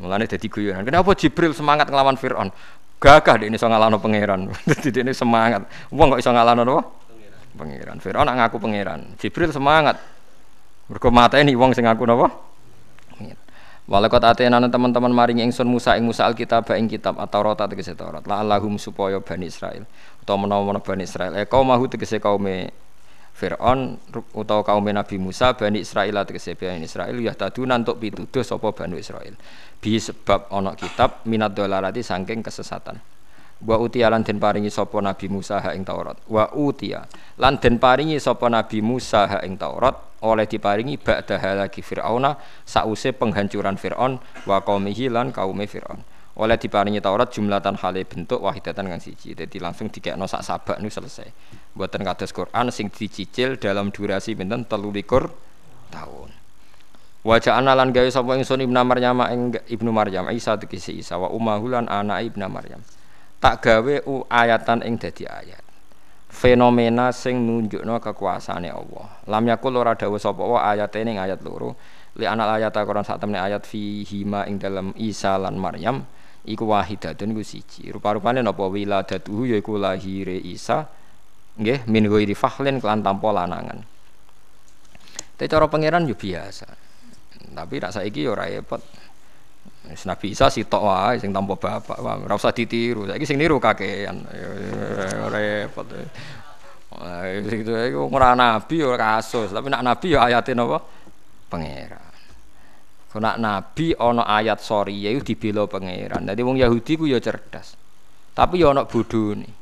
Mulane dadi guyonan. Kenapa Jibril semangat nglawan Fir'aun? Gagah dia iso ngalahno pangeran. [LAUGHS] Dadi dia semangat. Wong kok iso ngalahno napa? Pangeran. Fir'aun ngaku pangeran. Jibril semangat. Mergo mateni wong sing ngaku napa? Walakot atena teman-teman maring ingsun Musa ing Musa alkitab ing kitab atau rota tegese Taurat. La supaya Bani Israel utawa menawa Bani Israel. E kaum mahu tegese kaume Fir'aun utawa kaum Nabi Musa Bani Israel tegese Bani Israel ya tadu nantuk pituduh sapa Bani Israel. Bi sebab ana kitab minat dolarati saking kesesatan. Wa utia lan den paringi sapa Nabi Musa ha ing Taurat. Wa utia lan den paringi sapa Nabi Musa ha ing Taurat oleh diparingi ba'da halaki Fir'auna sause penghancuran Fir'aun wa qaumihi lan kaume Fir'aun oleh diparingi Taurat jumlatan hale bentuk wahidatan kang siji. Jadi langsung dikekno sak sabak nu selesai. Buatan kados Quran sing dicicil dalam durasi pinten? 13 tahun. Wajah lan gawe sapa ingsun Ibnu Maryam? Ing Ibnu Maryam Isa tegese Isa wa ummahu lan anak Ibnu Maryam. Tak gawe u ayatan ing dadi ayat. Fenomena sing nunjukno kekuasaane Allah. Lam yakul ora dawuh sapa wa ayate ning ayat loro. Li anak ayat Quran sak temne ayat fi hima ing dalam Isa lan Maryam iku wahidatun iku siji. Rupa-rupane napa wiladatuhu yaiku lahire Isa nggih min ghairi fahlin kelan tanpa lanangan. Tapi cara pangeran yo biasa. Tapi rak saiki yo ora repot. Nabi Isa sitok wae sing tanpa bapak, ora usah ditiru. Saiki sing niru kakean. Repot. Wah, itu iku ora nabi ora kasus, tapi nak nabi ya ayate napa? Pangeran. Kena nabi ana ayat sorry ya dibela pangeran. Dadi wong Yahudi ku ya cerdas. Tapi ya ana bodhone.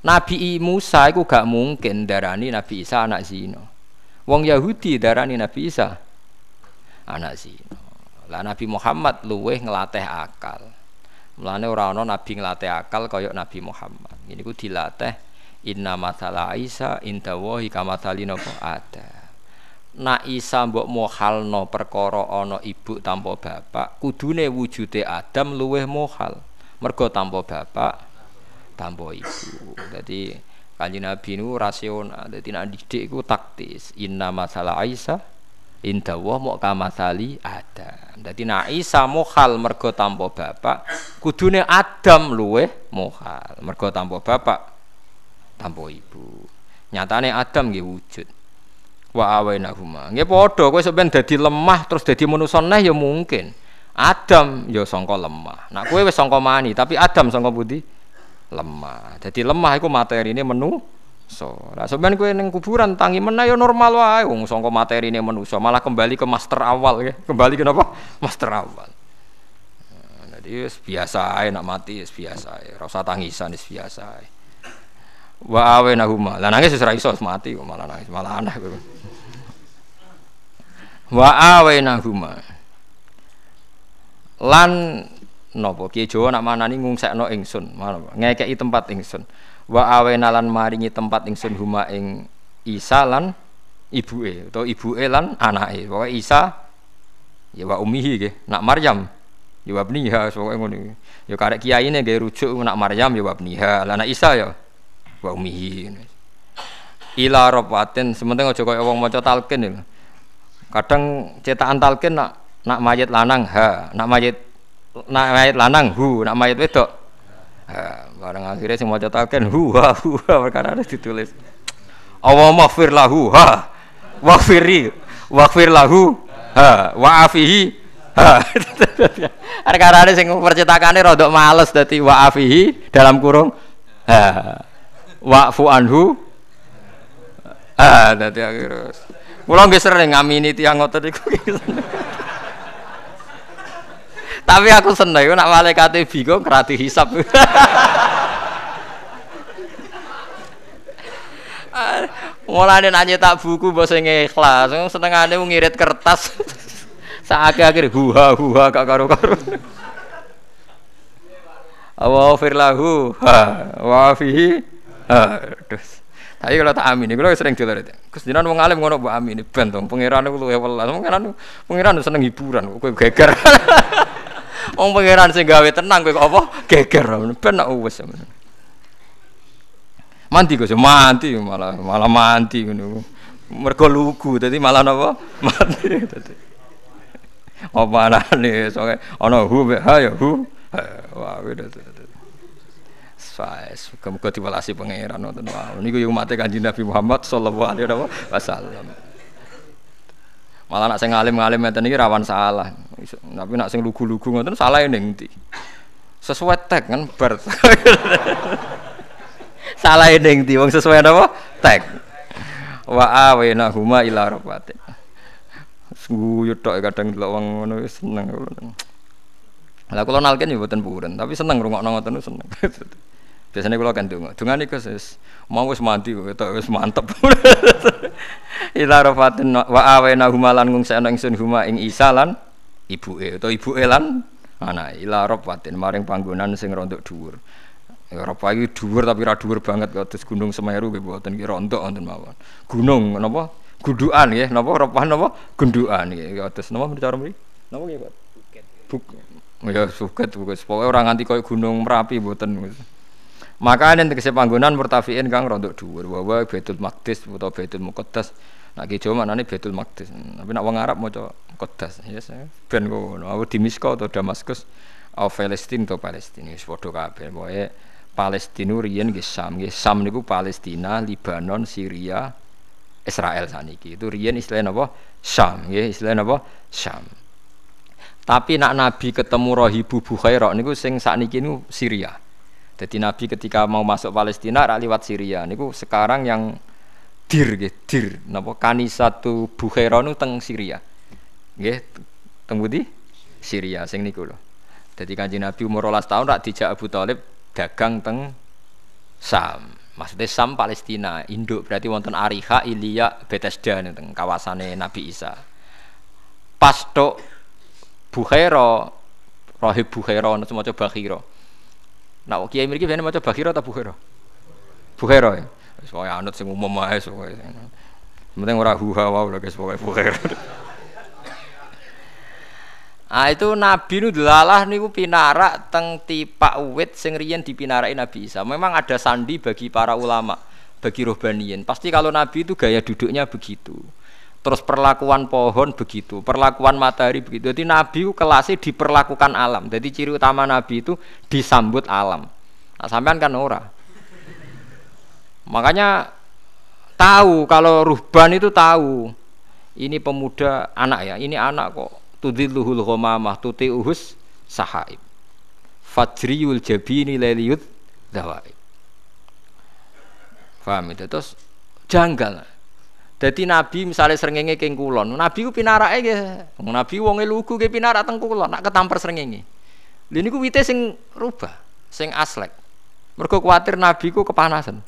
Nabi Musa iku gak mungkin darani Nabi Isa anak zina. Wong Yahudi darani Nabi Isa anak zina. Lah Nabi Muhammad luweh ngelatih akal. Mulane ora ana nabi ngelatih akal kaya Nabi Muhammad. Ini ku dilatih inna matala Isa inda wahi kamathali napa ada. Nak Isa mbok mohalno perkara ana ibu tanpa bapak, kudune wujude Adam luweh mohal. Mergo tanpa bapak, tanpa ibu. Jadi kanjeng Nabi nu rasional. Dadi nek didik iku taktis. Inna masalah Aisyah Indah wa mau kamasali Adam. Jadi nak Isa mohal mergo tanpa bapak, kudune Adam luwe mohal mergo tanpa bapak, tanpa ibu. Nyatane Adam nggih wujud. Wa huma. Nggih padha kowe sampeyan dadi lemah terus dadi manusa neh ya mungkin. Adam ya sangka lemah. Nak kowe wis sangka mani, tapi Adam sangka budi lemah. Jadi lemah iku materine menu So, lah sampean kowe ning kuburan tangi meneh ya normal wae wong sangka materine manusa malah kembali ke master awal ya. Kembali ke napa? [LAUGHS] Master awal. Nah, Jadi wis biasa ae nak mati wis biasa ae. Ora tangisan wis biasa ae. Wa awenahuma. Lah nangis wis ora iso mati malah nangis malah aneh. Wa awenahuma. Lan napa? Kiai Jawa nak manani ngungsekno ingsun, ngekeki tempat ingsun. Wa awena lan maringi tempat ingsun huma ing Isa lan ibuke utawa ibuke lan anake. Pokoke Isa ya wa ummihi nggih nak Maryam ya wa bniha pokoke ngono ya karek kiyaine nggih rujuk nak Maryam ya wa bniha. Lan anak Isa ya wa ummihi ila rabatin sementing aja kaya wong maca talqin ya. Kadang cetakan talqin nak nak mayit lanang ha nak mayit nak mayit lanang hu nak mayit wedok Ha, barang akhirnya sing maca taken huwa huwa perkara ada ditulis. Allah maghfir lahu ha. Waghfiri waghfir lahu ha wa afihi ha. [LAUGHS] perkara ada sing percetakane rodok males dadi wa afihi dalam kurung ha. Wa'fu anhu ha dadi akhirnya. Kula nggih sering ngamini tiyang ngoten iku. Tapi aku seneng nak malaikat bingung kerati hisap. Mulane nak nyetak buku mbok sing ikhlas, senengane ngirit kertas. Saake-akhir huha huha gak karo-karo. Awa firlahu ha wa fihi ha. Tapi kalau tak amin, kalau sering dolar itu. Jinan wong alim ngono mbok amin ben to. Pangeran iku luwe welas. Pangeran pangeran seneng hiburan, kowe geger. [LAUGHS] Wong pangeran sing gawe tenang kowe kok apa? Geger. Ben nak wis. Manti kok manti malah malah manti ngono. Mergo lugu dadi malah napa? [LAUGHS] Mati dadi. Apa anane soke ana hu ha ya hu. Wah, dadi. Faiz, muga diwelasi pangeran wonten wau. Niku yo mate Kanjeng Nabi Muhammad sallallahu alaihi wasallam. Malah nak sing alim-alim ngeten iki rawan salah. Tapi nak sing lugu-lugu ngoten salah ning ndi? Sesuai tag kan bar. [LAUGHS] salah ning ndi wong sesuai apa? Tag. Wa awena huma ila rabbatin. Guyu tok kadang delok wong ngono seneng. Lah kula nalken yo mboten puren, tapi seneng rungokno ngoten seneng. [LAUGHS] Biasanya kalau kan dungo, dungo nih kus mau wis mati kok, itu wis mantep. [LAUGHS] Ila rafatin wa awena humalan ngung saya ingsun huma ing isa lan ibu e atau ibu e lan anak ila rafatin maring panggonan sing rontok dhuwur. Ya Rafa iki dhuwur tapi ra dhuwur banget kados Gunung Semeru nggih mboten ki rontok wonten mawon. Gunung napa? Gundukan nggih, napa Rafa napa? Gundukan nggih kados napa cara mriki? Napa nggih, Pak? Bukit. Buk. Ya suket, buket. Pokoke ora nganti koyo Gunung Merapi mboten. Maka ini tegese panggonan murtafiin kang rontok dhuwur wa Baitul Maqdis utawa Baitul Muqaddas. Nak ki Jawa maknane Baitul Maqdis. Tapi nak wong Arab maca Muqaddas. Yes, ben ngono. Aku di Misko atau Damaskus atau Palestina atau Palestina wis padha kabeh. Pokoke Palestina riyen nggih Sam, nggih Sam niku Palestina, Libanon, Syria, Israel saniki. Itu riyen istilahnya apa? Sam, nggih istilahnya apa? Sam. Tapi nak Nabi ketemu Rahibu Bukhaira niku sing sakniki niku Syria. Jadi Nabi ketika mau masuk Palestina rak liwat Syria niku sekarang yang dir nggih dir napa kanisatu Bukhaira nu teng Syria. Nggih teng budi Syria sing niku lho. Jadi Kanjeng Nabi umur 12 tahun rak dijak Abu Thalib dagang teng Sam. Maksudnya Sam Palestina, induk berarti wonten Ariha, Ilya, Bethesda teng kawasane Nabi Isa. Pas tok Bukhaira, Rahib Bukhaira ana semacam Bakhira. Nah, kiai mriki bene maca Bakhira ta Bukhaira? Bukhaira ya. Wis pokoke anut sing umum ae pokoke. Penting ora huha wae lho guys pokoke Bukhaira. [LAUGHS] Ah itu Nabi nu delalah niku pinarak teng tipak uwit sing riyen dipinaraki Nabi Isa. Memang ada sandi bagi para ulama, bagi rohbaniyin. Pasti kalau Nabi itu gaya duduknya begitu. Terus perlakuan pohon begitu, perlakuan matahari begitu. Jadi Nabi kelasnya diperlakukan alam. Jadi ciri utama Nabi itu disambut alam. Nah, sampean kan ora. Makanya tahu kalau ruhban itu tahu. Ini pemuda anak ya, ini anak kok. Tudilluhul ghamamah uhus sahaib. Fajriyul jabini leliyut dawaib. Paham itu terus janggal. Jadi Nabi misalnya serengenge keng kulon, Nabi ku pinarake nggih. Nabi wonge lugu ke pinarak teng kulon, nak ketampar serengenge. Lha niku wite sing rubah, sing aslek. Mergo Nabi ku kepanasan.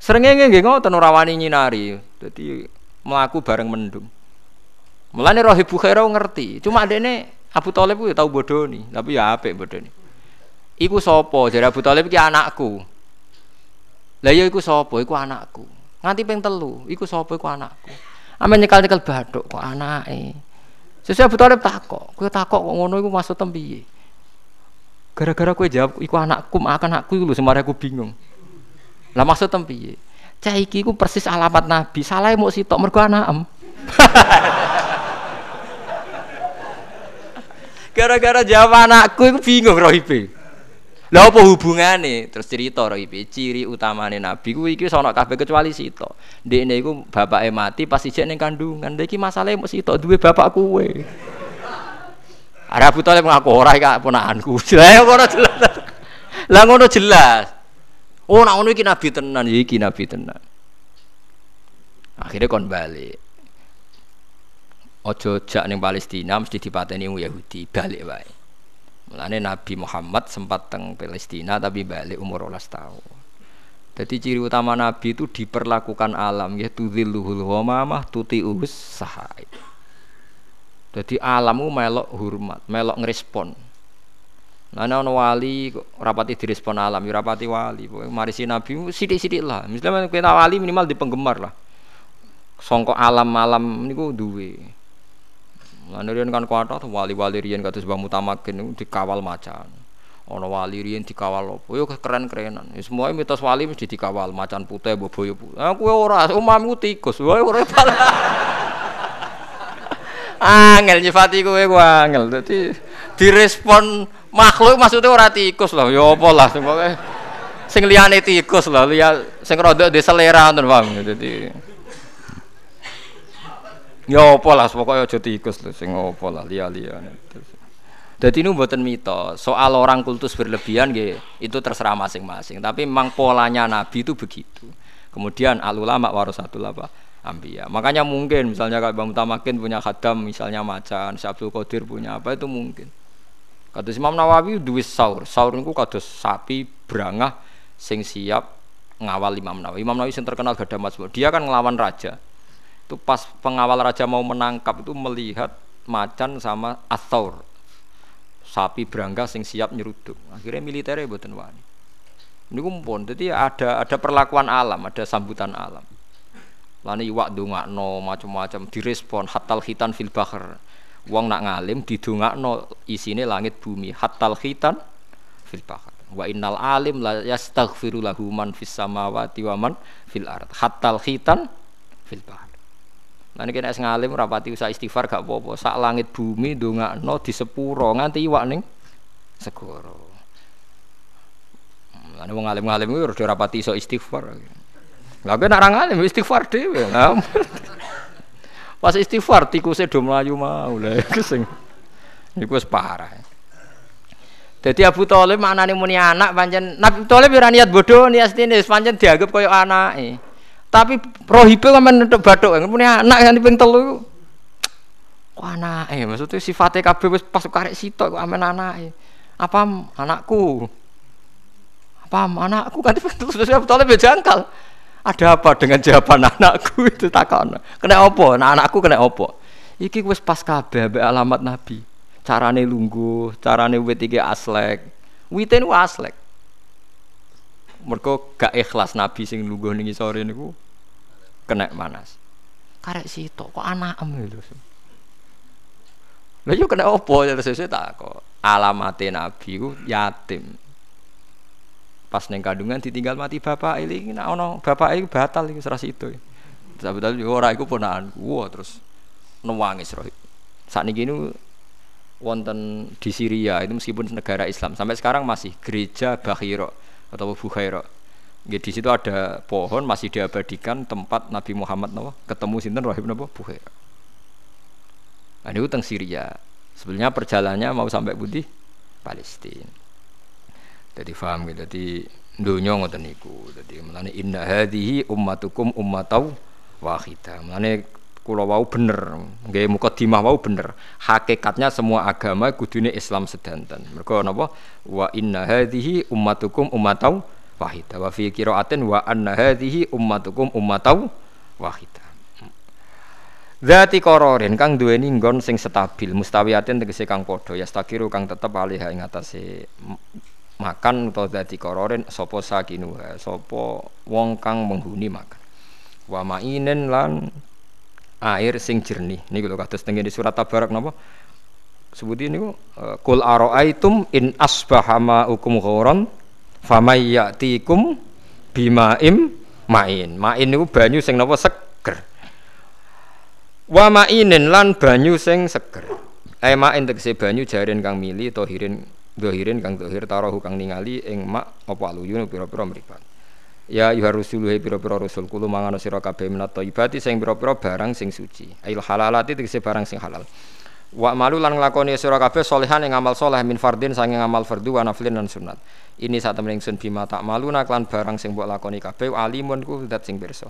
Serengenge nggih ngoten ora wani nyinari. Dadi mlaku bareng mendung. Mulane Rohib Bukhaira ngerti, cuma dene Abu Thalib ku ya tau bodoni, tapi ya apik bodoni. Iku sapa? Jare Abu Thalib iki anakku. Lah ya iku sapa? Iku anakku. Nganti ping telu, iku sapa iku anakku. Ame nyekel-nyekel bathuk kok anake. Sesuk Abu Thalib takok, kowe takok kok ngono iku maksud piye? Gara-gara kowe jawab iku anakku, makan anakku iku lho semare aku bingung. Lah maksud piye? Cah iki ku persis alamat Nabi, salah mau sitok mergo anakem. [LAUGHS] Gara-gara jawab anakku iku bingung rohibe. Lah apa hubungane? Terus cerita ora iki ciri utamane nabi kuwi iki sono kabeh kecuali Sito. Ndekne iku bapake mati pas ijek ning kandungan. Lha iki masalahe mung Sito duwe bapak kuwe. Ada Abu Thalib ngaku ora iki ponakanku. [LAUGHS] Lah ngono jelas. Lah ngono jelas. Oh nak ngono iki nabi tenan, ya iki nabi tenan. Akhirnya kon balik. Ojo jak ning Palestina mesti dipateni Yahudi, balik wae. Mulane Nabi Muhammad sempat teng Palestina tapi balik umur 12 tahun. Jadi ciri utama Nabi itu diperlakukan alam ya tudzilluhul ghamamah tuti'us sahai. Jadi alammu melok hormat, melok ngerespon. Nah, ana wali rapati direspon alam, ya rapati wali. Mari si Nabi sithik-sithik lah. Misalnya kita wali minimal di penggemar lah. Songko alam-alam niku duwe. Lan kan kuatah wali-wali riyen kados Mbah Mutamakin dikawal macan. Ana wali riyen dikawal apa? Yo keren-kerenan. Ya semua mitos wali mesti dikawal macan putih boboyo putih. Ah kowe ora, omahmu tikus. Wae ora [LAUGHS] Angel nyifati kowe ku angel. Dadi direspon makhluk maksudnya ora tikus lho. Ya apa lah sing liyane tikus lho, liya sing rada de selera ngoten paham. Dadi Ya apa lah pokoknya aja tikus lho sing apa lah liya-liyane. Jadi ini buatan mitos. Soal orang kultus berlebihan ya, itu terserah masing-masing. Tapi memang polanya Nabi itu begitu. Kemudian alulama warasatul apa? Ambia. Makanya mungkin misalnya kalau Bang Tamakin punya khadam misalnya macan, Syabdul Qadir punya apa itu mungkin. Kata Imam Nawawi duwis saur. Saur itu kados sapi berangah sing siap ngawal Imam Nawawi. Imam Nawawi yang terkenal gak ada Dia kan ngelawan raja itu pas pengawal raja mau menangkap itu melihat macan sama athaur sapi berangga sing siap nyeruduk. Akhirnya militernya buatan wani. Ini kumpul jadi ada ada perlakuan alam ada sambutan alam. Lani iwak no macam-macam direspon hatal khitan fil bahar wong nak ngalim no isine langit bumi hatal khitan fil bahar wa innal alim la yastaghfiru lahu man fis samawati wa man fil ard. Hatal khitan fil bahar Nanti kena es ngalim rapati usah istighfar gak apa-apa. Sak langit bumi no di sepuro nganti iwak ning segoro. Nanti mau ngalim-ngalim itu udah rapati iso istighfar. Lah nak orang ngalim istighfar dhewe. Pas istighfar tikusnya do mlayu mau lah iku sing iku wis parah. Jadi Abu Thalib maknane muni anak pancen Nabi Thalib ora niat bodoh niat stine pancen dianggap koyo anake. Tapi rohibe kan nentuk bathuk, punya anak yang ping telu. Kok anake? Maksudnya sifatnya kabeh wis pas karek sitok kok amen anake. Apa anakku? Apa anakku kan telu terus betul jangkal. Ada apa dengan jawaban anakku [LAUGHS] itu takon. Kena apa? Nah, anakku kena apa? Iki wis pas kabeh alamat Nabi. Carane lungguh, carane wit iki aslek. Wite aslek. Mergo gak ikhlas Nabi sing lungguh ning sore niku kena manas. Karek sitok kok anak em lho. Lah yo kena opo ya sesuk tak kok. Alamate nabi ku yatim. Pas neng kandungan ditinggal mati bapak ini nek ana bapak iku batal iku serasi itu. Sebetulnya yo ora iku ponakanku. Wah terus nangis roh. Saat ini wonten di Syria itu meskipun negara Islam sampai sekarang masih gereja Bahiro atau Bukhairo Ya, di situ ada pohon masih diabadikan tempat Nabi Muhammad nawa, ketemu sinten Rahib napa Buhaira. Nah, ini utang Syria. Sebenarnya perjalanannya mau sampai Budi Palestina. Jadi paham gitu. Jadi Dunya ngoten niku. Dadi mulane inna hadhihi ummatukum ummatau wahidah. Mulane kula wau bener, nggih mukadimah wau bener. Hakikatnya semua agama kudune Islam sedanten. Mergo napa? Wa inna hadhihi ummatukum ummatau wahidah. Wa fi qiraatin wa anna hadhihi ummatukum ummatau wahidah. Zati kororin kang duweni nggon sing stabil, mustawiyatin tegese kang padha, yastakiru kang tetep alih ing atase makan utawa zati kororin sapa sakinuha, sapa wong kang menghuni makan. Wa mainen lan air sing jernih. Niku lho kados di surat Tabarak napa? Sebuti niku kul eh, araaitum in asbaha ma'ukum ghoran famay ya'tikum bimaim main. Main niku banyu sing napa seger wa ma'inin lan banyu sing seger eh ma'in tegese banyu jarin kang mili tohirin dohirin kang dohir tarahu kang ningali ing mak apa aluyun pira-pira mripat Ya yuhar rusulu he pira-pira rasul kulo mangan sira kabeh minat thayyibati sing pira-pira barang sing suci. Ail halalati tegese barang sing halal. Wa malu lan nglakoni sira kabeh solehan ing amal soleh min fardin sanging amal fardu wa naflin sunat. Ini saat temen ingsun bima tak malu naklan barang sing mbok lakoni kabeh alimun ku dat sing pirsa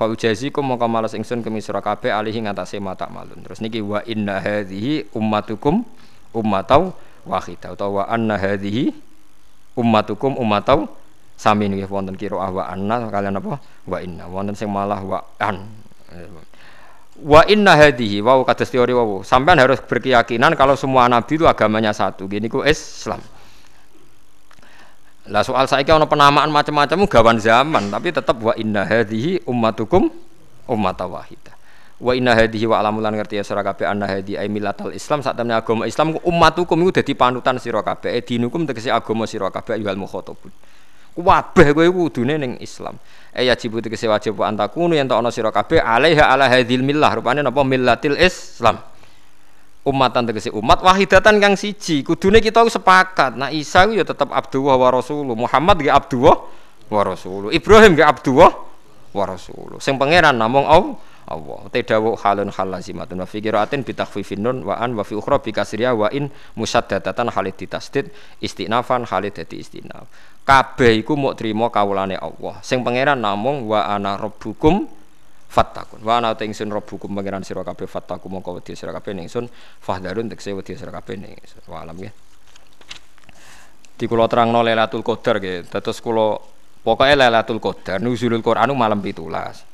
fa ujazikum mongko males ingsun kemi sira kabeh alihi ngatasé mata malun terus niki wa inna hadhihi ummatukum ummatau wahidah utawa wa anna hadhihi ummatukum ummatau sami nggih wonten kira wa anna kalian apa? Wa inna. Wonten sing malah wa an. Wa inna hadhihi wa kados teori wa sampean harus berkeyakinan kalau semua nabi itu agamanya satu. Gini ku Islam. Lah soal saya ono penamaan macam-macam gawan zaman, tapi tetap wa inna hadhihi ummatukum ummata wahidah. Wa inna hadhihi wa alamulan ngerti ya sira kabeh anna hadhi ay millatal Islam. Sak temne agama Islam ummatukum iku dadi panutan sira kabeh. Dinukum tegese agama sira kabeh ayyuhal mukhatabun. Kabeh kowe kudune ning Islam. E ya jibu tegese wajib wa antakunu yen ana sira kabeh alaiha ala hadhil millah rupane napa? Millatil Islam. Umatan tegese umat wahidatan kang siji. Kudune kita sepakat nah Isa ya tetap Abdullah wa Muhammad ge Abdullah wa Rasulullah Ibrahim ge Abdullah wa Rasulullah sing pangeran namung Allah Allah. Tedawu halun hal lazimatun wa fi qiraatin bi takhfifin nun wa an wa fi ukhra bi kasriya wa in musaddadatan halid ditasdid istinafan halid dadi istinaf kabeh iku muk trima kawulane Allah. Sing pangeran namung wa ana rabbukum fattakun wa ana ingsun rabbukum pangeran sira kabeh fattaku mongko wedi sira kabeh ingsun fahdarun tekse wedi sira kabeh ingsun. Wa alam ya di kula terangno Lailatul Qadar nggih. Dados kula pokoke Lailatul Qadar nuzulul Qur'an malam 17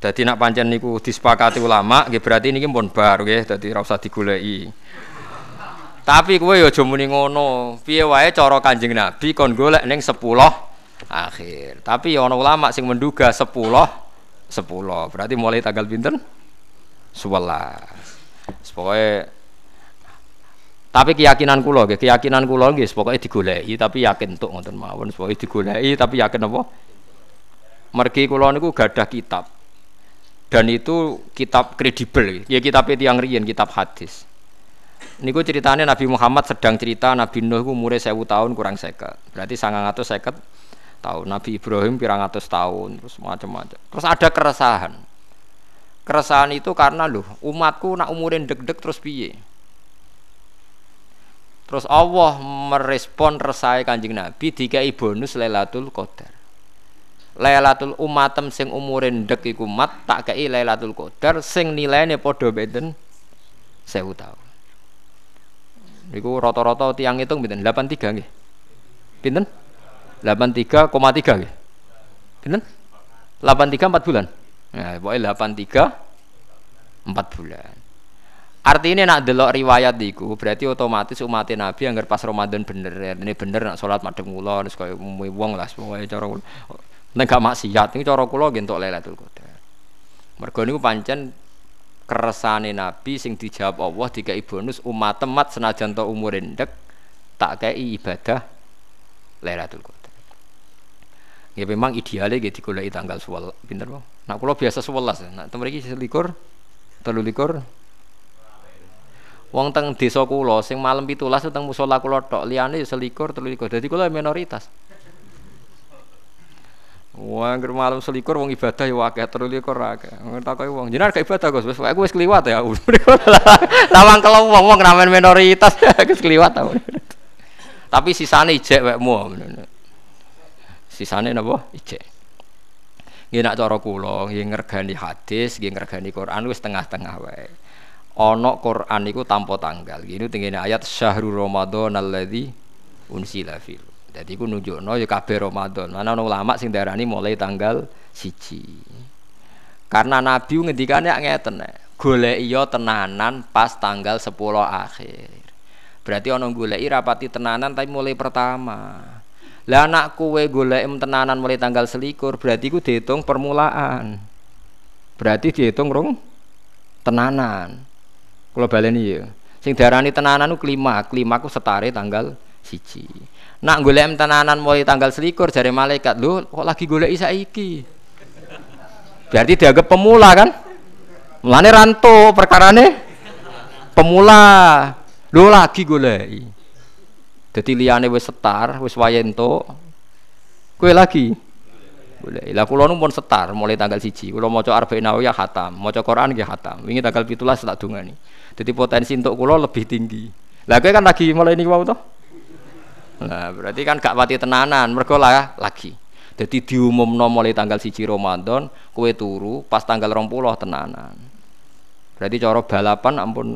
dadi nak pancen niku disepakati ulama nggih berarti niki pun bar nggih dadi ora usah digoleki tapi kowe ya aja muni ngono. Piye wae cara Kanjeng Nabi kon golek ning 10 akhir. Tapi ana ulama sing menduga 10 sepuluh. Berarti mulai tanggal pinten? sebelas. Pokoknya tapi keyakinan kulo keyakinan kulo nggih pokoknya digoleki tapi yakin untuk ngonten mawon. Pokoknya digoleki tapi yakin apa? Mergi kulo niku gadah kitab. Dan itu kitab kredibel. Ya kitab itu yang riyen kitab hadis niku ceritanya Nabi Muhammad sedang cerita Nabi Nuh umurnya sewu tahun kurang seket. Berarti sangat atau seket tahun. Nabi Ibrahim pirang atas tahun terus macam-macam. Terus ada keresahan. Keresahan itu karena loh umatku nak umurin deg-deg terus piye? Terus Allah merespon resai kanjeng Nabi tiga bonus Lailatul Qadar. Lailatul umatem sing umurin dek iku mat tak kei Lailatul Qadar sing nilainya podo beden sewu tahun Niku rata-rata tiang hitung pinten 83 nggih. Pinten? 83,3 nggih. Pinten? 83 4 bulan. Nah, pokoknya 83 4 bulan. Artinya nak delok riwayat iku berarti otomatis umat Nabi anggar pas Ramadan bener ya. Ini bener nak sholat madhep kula terus kaya wong lah pokoke cara nek gak maksiat ini cara kula nggih entuk Lailatul Qadar. Mergo niku pancen keresane Nabi sing dijawab Allah dikai bonus umat temat senajan to umur endek tak kei ibadah Lailatul Qadar. Ya memang idealnya gitu digoleki tanggal suwal pinter bang? Nak kulo biasa sewelas. Nak temen iki selikur telu likur wong teng desa kulo sing malam pitulas teng musola kulo tok liyane ya selikur telu likur dadi kulo minoritas Wah, ger malam selikur wong ibadah ya akeh telu likur akeh. Takoki wong, jenengan gak ibadah Gus, wis aku wis kliwat ya. [LAUGHS] Lawang kalau wong wong ramen minoritas [LAUGHS] wis kliwat Tapi sisane ijek wekmu sisane napa ijek Nggih nak cara kula nggih ngergani hadis, nggih ngergani Quran wis tengah-tengah wae. Ana Quran iku tanpa tanggal. Gini tengene ayat syahrul ramadan alladzi unsila fil. Jadi iku nunjukno ya kabeh Ramadan. Mana ana ulama sing darani mulai tanggal siji. Karena Nabi ngendikane ngeten nek golek iya tenanan pas tanggal 10 akhir. Berarti ana goleki rapati tenanan tapi mulai pertama. Lah anak kue golek tenanan mulai tanggal selikur berarti ku dihitung permulaan. Berarti dihitung rong tenanan. Kalau baleni ya. Sing darani tenanan ku kelima, kelima ku setare tanggal siji. Nak golek tenanan mulai tanggal selikur jari malaikat, lho kok lagi golek saiki? Berarti dianggap pemula kan? Mulane ranto perkarane pemula. Lho lagi golek. Jadi liane wis setar, wis wayento. Kue lagi. Boleh. Lah kula pun setar mulai tanggal siji. Kula maca Arba'in Nawawiyah khatam, maca Quran nggih khatam. Wingi tanggal 17 tak dungani. Jadi potensi untuk kula lebih tinggi. Lah kowe kan lagi mulai ini wau toh? Nah, berarti kan gak pati tenanan, mergo lah lagi. Jadi diumumno mulai tanggal siji Ramadan, kue turu pas tanggal 20 tenanan. Berarti cara balapan ampun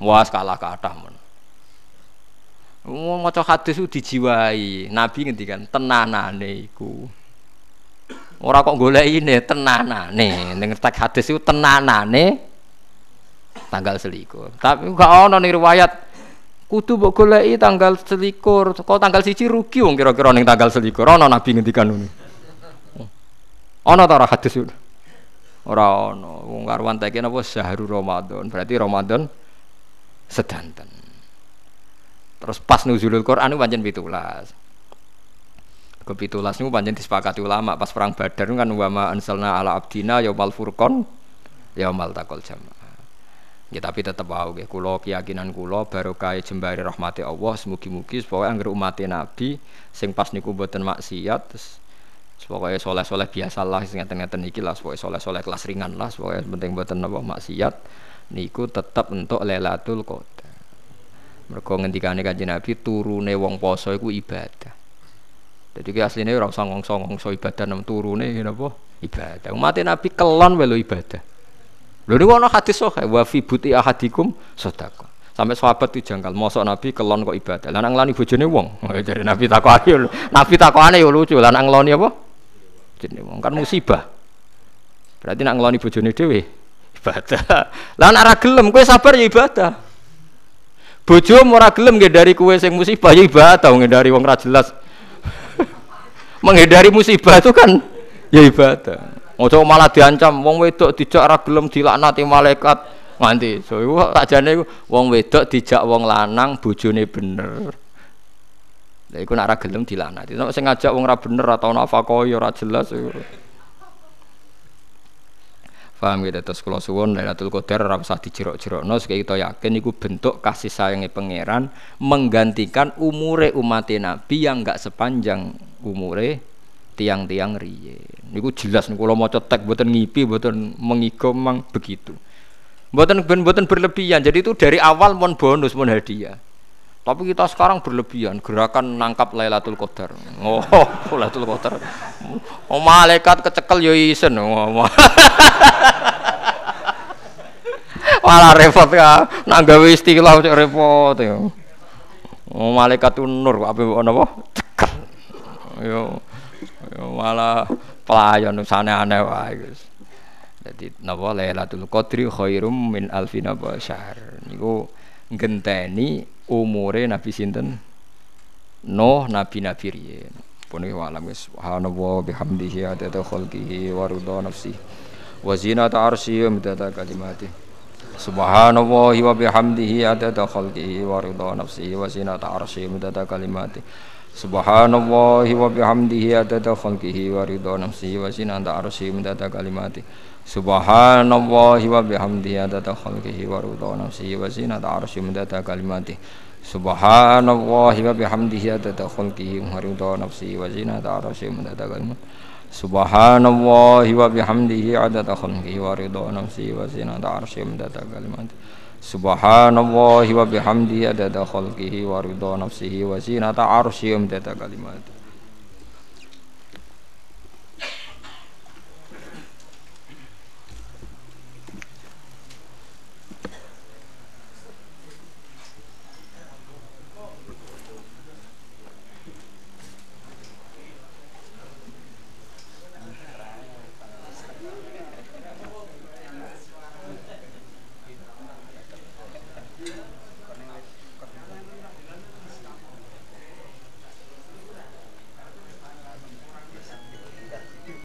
muas kalah kathah men. Wong maca hadis dijiwai. Nabi ngendikan tenanane iku. Ora kok golekine tenanane. Ning tek hadis iku tenanane tanggal selikur. Tapi gak ono ning riwayat kudu mbok goleki tanggal selikur. Kok tanggal siji rugi wong kira-kira ning tanggal selikur. Ono Nabi ngendikan ngono. Ono ta ora hadis? Ora ono. Wong karuan teke napa syahrul Ramadan. Berarti Ramadan sedanten. Terus pas nuzulul Quran itu pancen pitulas. Ke pitulas itu pancen disepakati ulama pas perang Badar kan wama ansalna ala abdina yaumal furqon yaumal takol jamaah. Ya tapi tetap wow, ya. Kulo keyakinan kulo barokah jembari rahmati Allah. Semugi-mugi supaya angger umat Nabi sing pas niku buatan maksiat pokoknya soleh-soleh biasa lah sing ngeten-ngeten iki lah pokoknya soleh-soleh kelas ringan lah pokoknya penting buatan apa maksiat niku tetap untuk Lailatul Qadar mereka ngendikane kanjeng Nabi turune wong poso iku ibadah. Jadi ki asline ora songong-songong so ibadah nang turune napa ibadah. Umat Nabi kelon wae ibadah. Lho niku ana hadis sahih wa fi buti ahadikum sedekah. Sampai sahabat itu jangkal, mosok Nabi kelon kok ibadah. Lah nang nglani bojone wong. [LAUGHS] Jadi Nabi takokake Nabi takokane yo lucu. Lah nang ngloni apa? Jenenge wong kan musibah. Berarti nang ngloni bojone dhewe [LAUGHS] ibadah. Lah nek ora kowe sabar ya ibadah. Bojo ora gelem dari kue sing musibah ya ibadah dari wong ra jelas. [LAUGHS] Menghindari musibah itu kan ya ibadah. Ojo malah diancam wong wedok dijak ra gelem dilaknati malaikat nganti. So iku sakjane wong wedok dijak wong lanang bojone bener. Lah iku nek ra gelem dilaknati. Nek sing ngajak wong ra bener atau nafakoi ora jelas iku. Paham gitu terus kalau suwon Lailatul Qadar ora usah dijerok-jerokno sekali kita yakin itu bentuk kasih sayangnya pangeran menggantikan umure umat Nabi yang enggak sepanjang umure tiang-tiang riye. Niku jelas nih kalau mau cetek buatan ngipi buatan mengikom mang begitu. Buatan ben buatan berlebihan. Jadi itu dari awal mon bonus mon hadiah. Tapi kita sekarang berlebihan gerakan nangkap Lailatul Qadar. Oh, [LAUGHS] Lailatul Qadar. Oh, malaikat kecekel yo isen. Oh, [LAUGHS] Malah repot ya. Nak gawe istilah cek repot ya. Oh, malaikat itu nur apa napa? Cekel. Yo. Malah pelayan sana aneh wae guys. Jadi napa Lailatul Qadri khairum min alfin syahr. Niku ngenteni umure Nabi sinten? Nuh nabi-nabi riyen pun wa alam subhanallah bihamdihi adada khalqihi wa ridha nafsi wa zinata arsyi kalimati subhanallah wa bihamdihi adada khalqihi wa ridha nafsi wa zinata arsyi kalimati subhanallah wa bihamdihi adada khalqihi wa ridha nafsi wa zinata kalimati. Subhanallah wa bihamdihi adada khalqihi wa ridha nafsihi wa zinata kalimati. Subhanallah wa bihamdihi adada khalqihi wa ridha nafsihi wa zinata kalimati. Subhanallah wa bihamdihi adada khalqihi wa ridha nafsihi wa zinata kalimati Subhanallah wa bihamdihi adada khalqihi wa ridha nafsihi wa zinata arsyi midada kalimati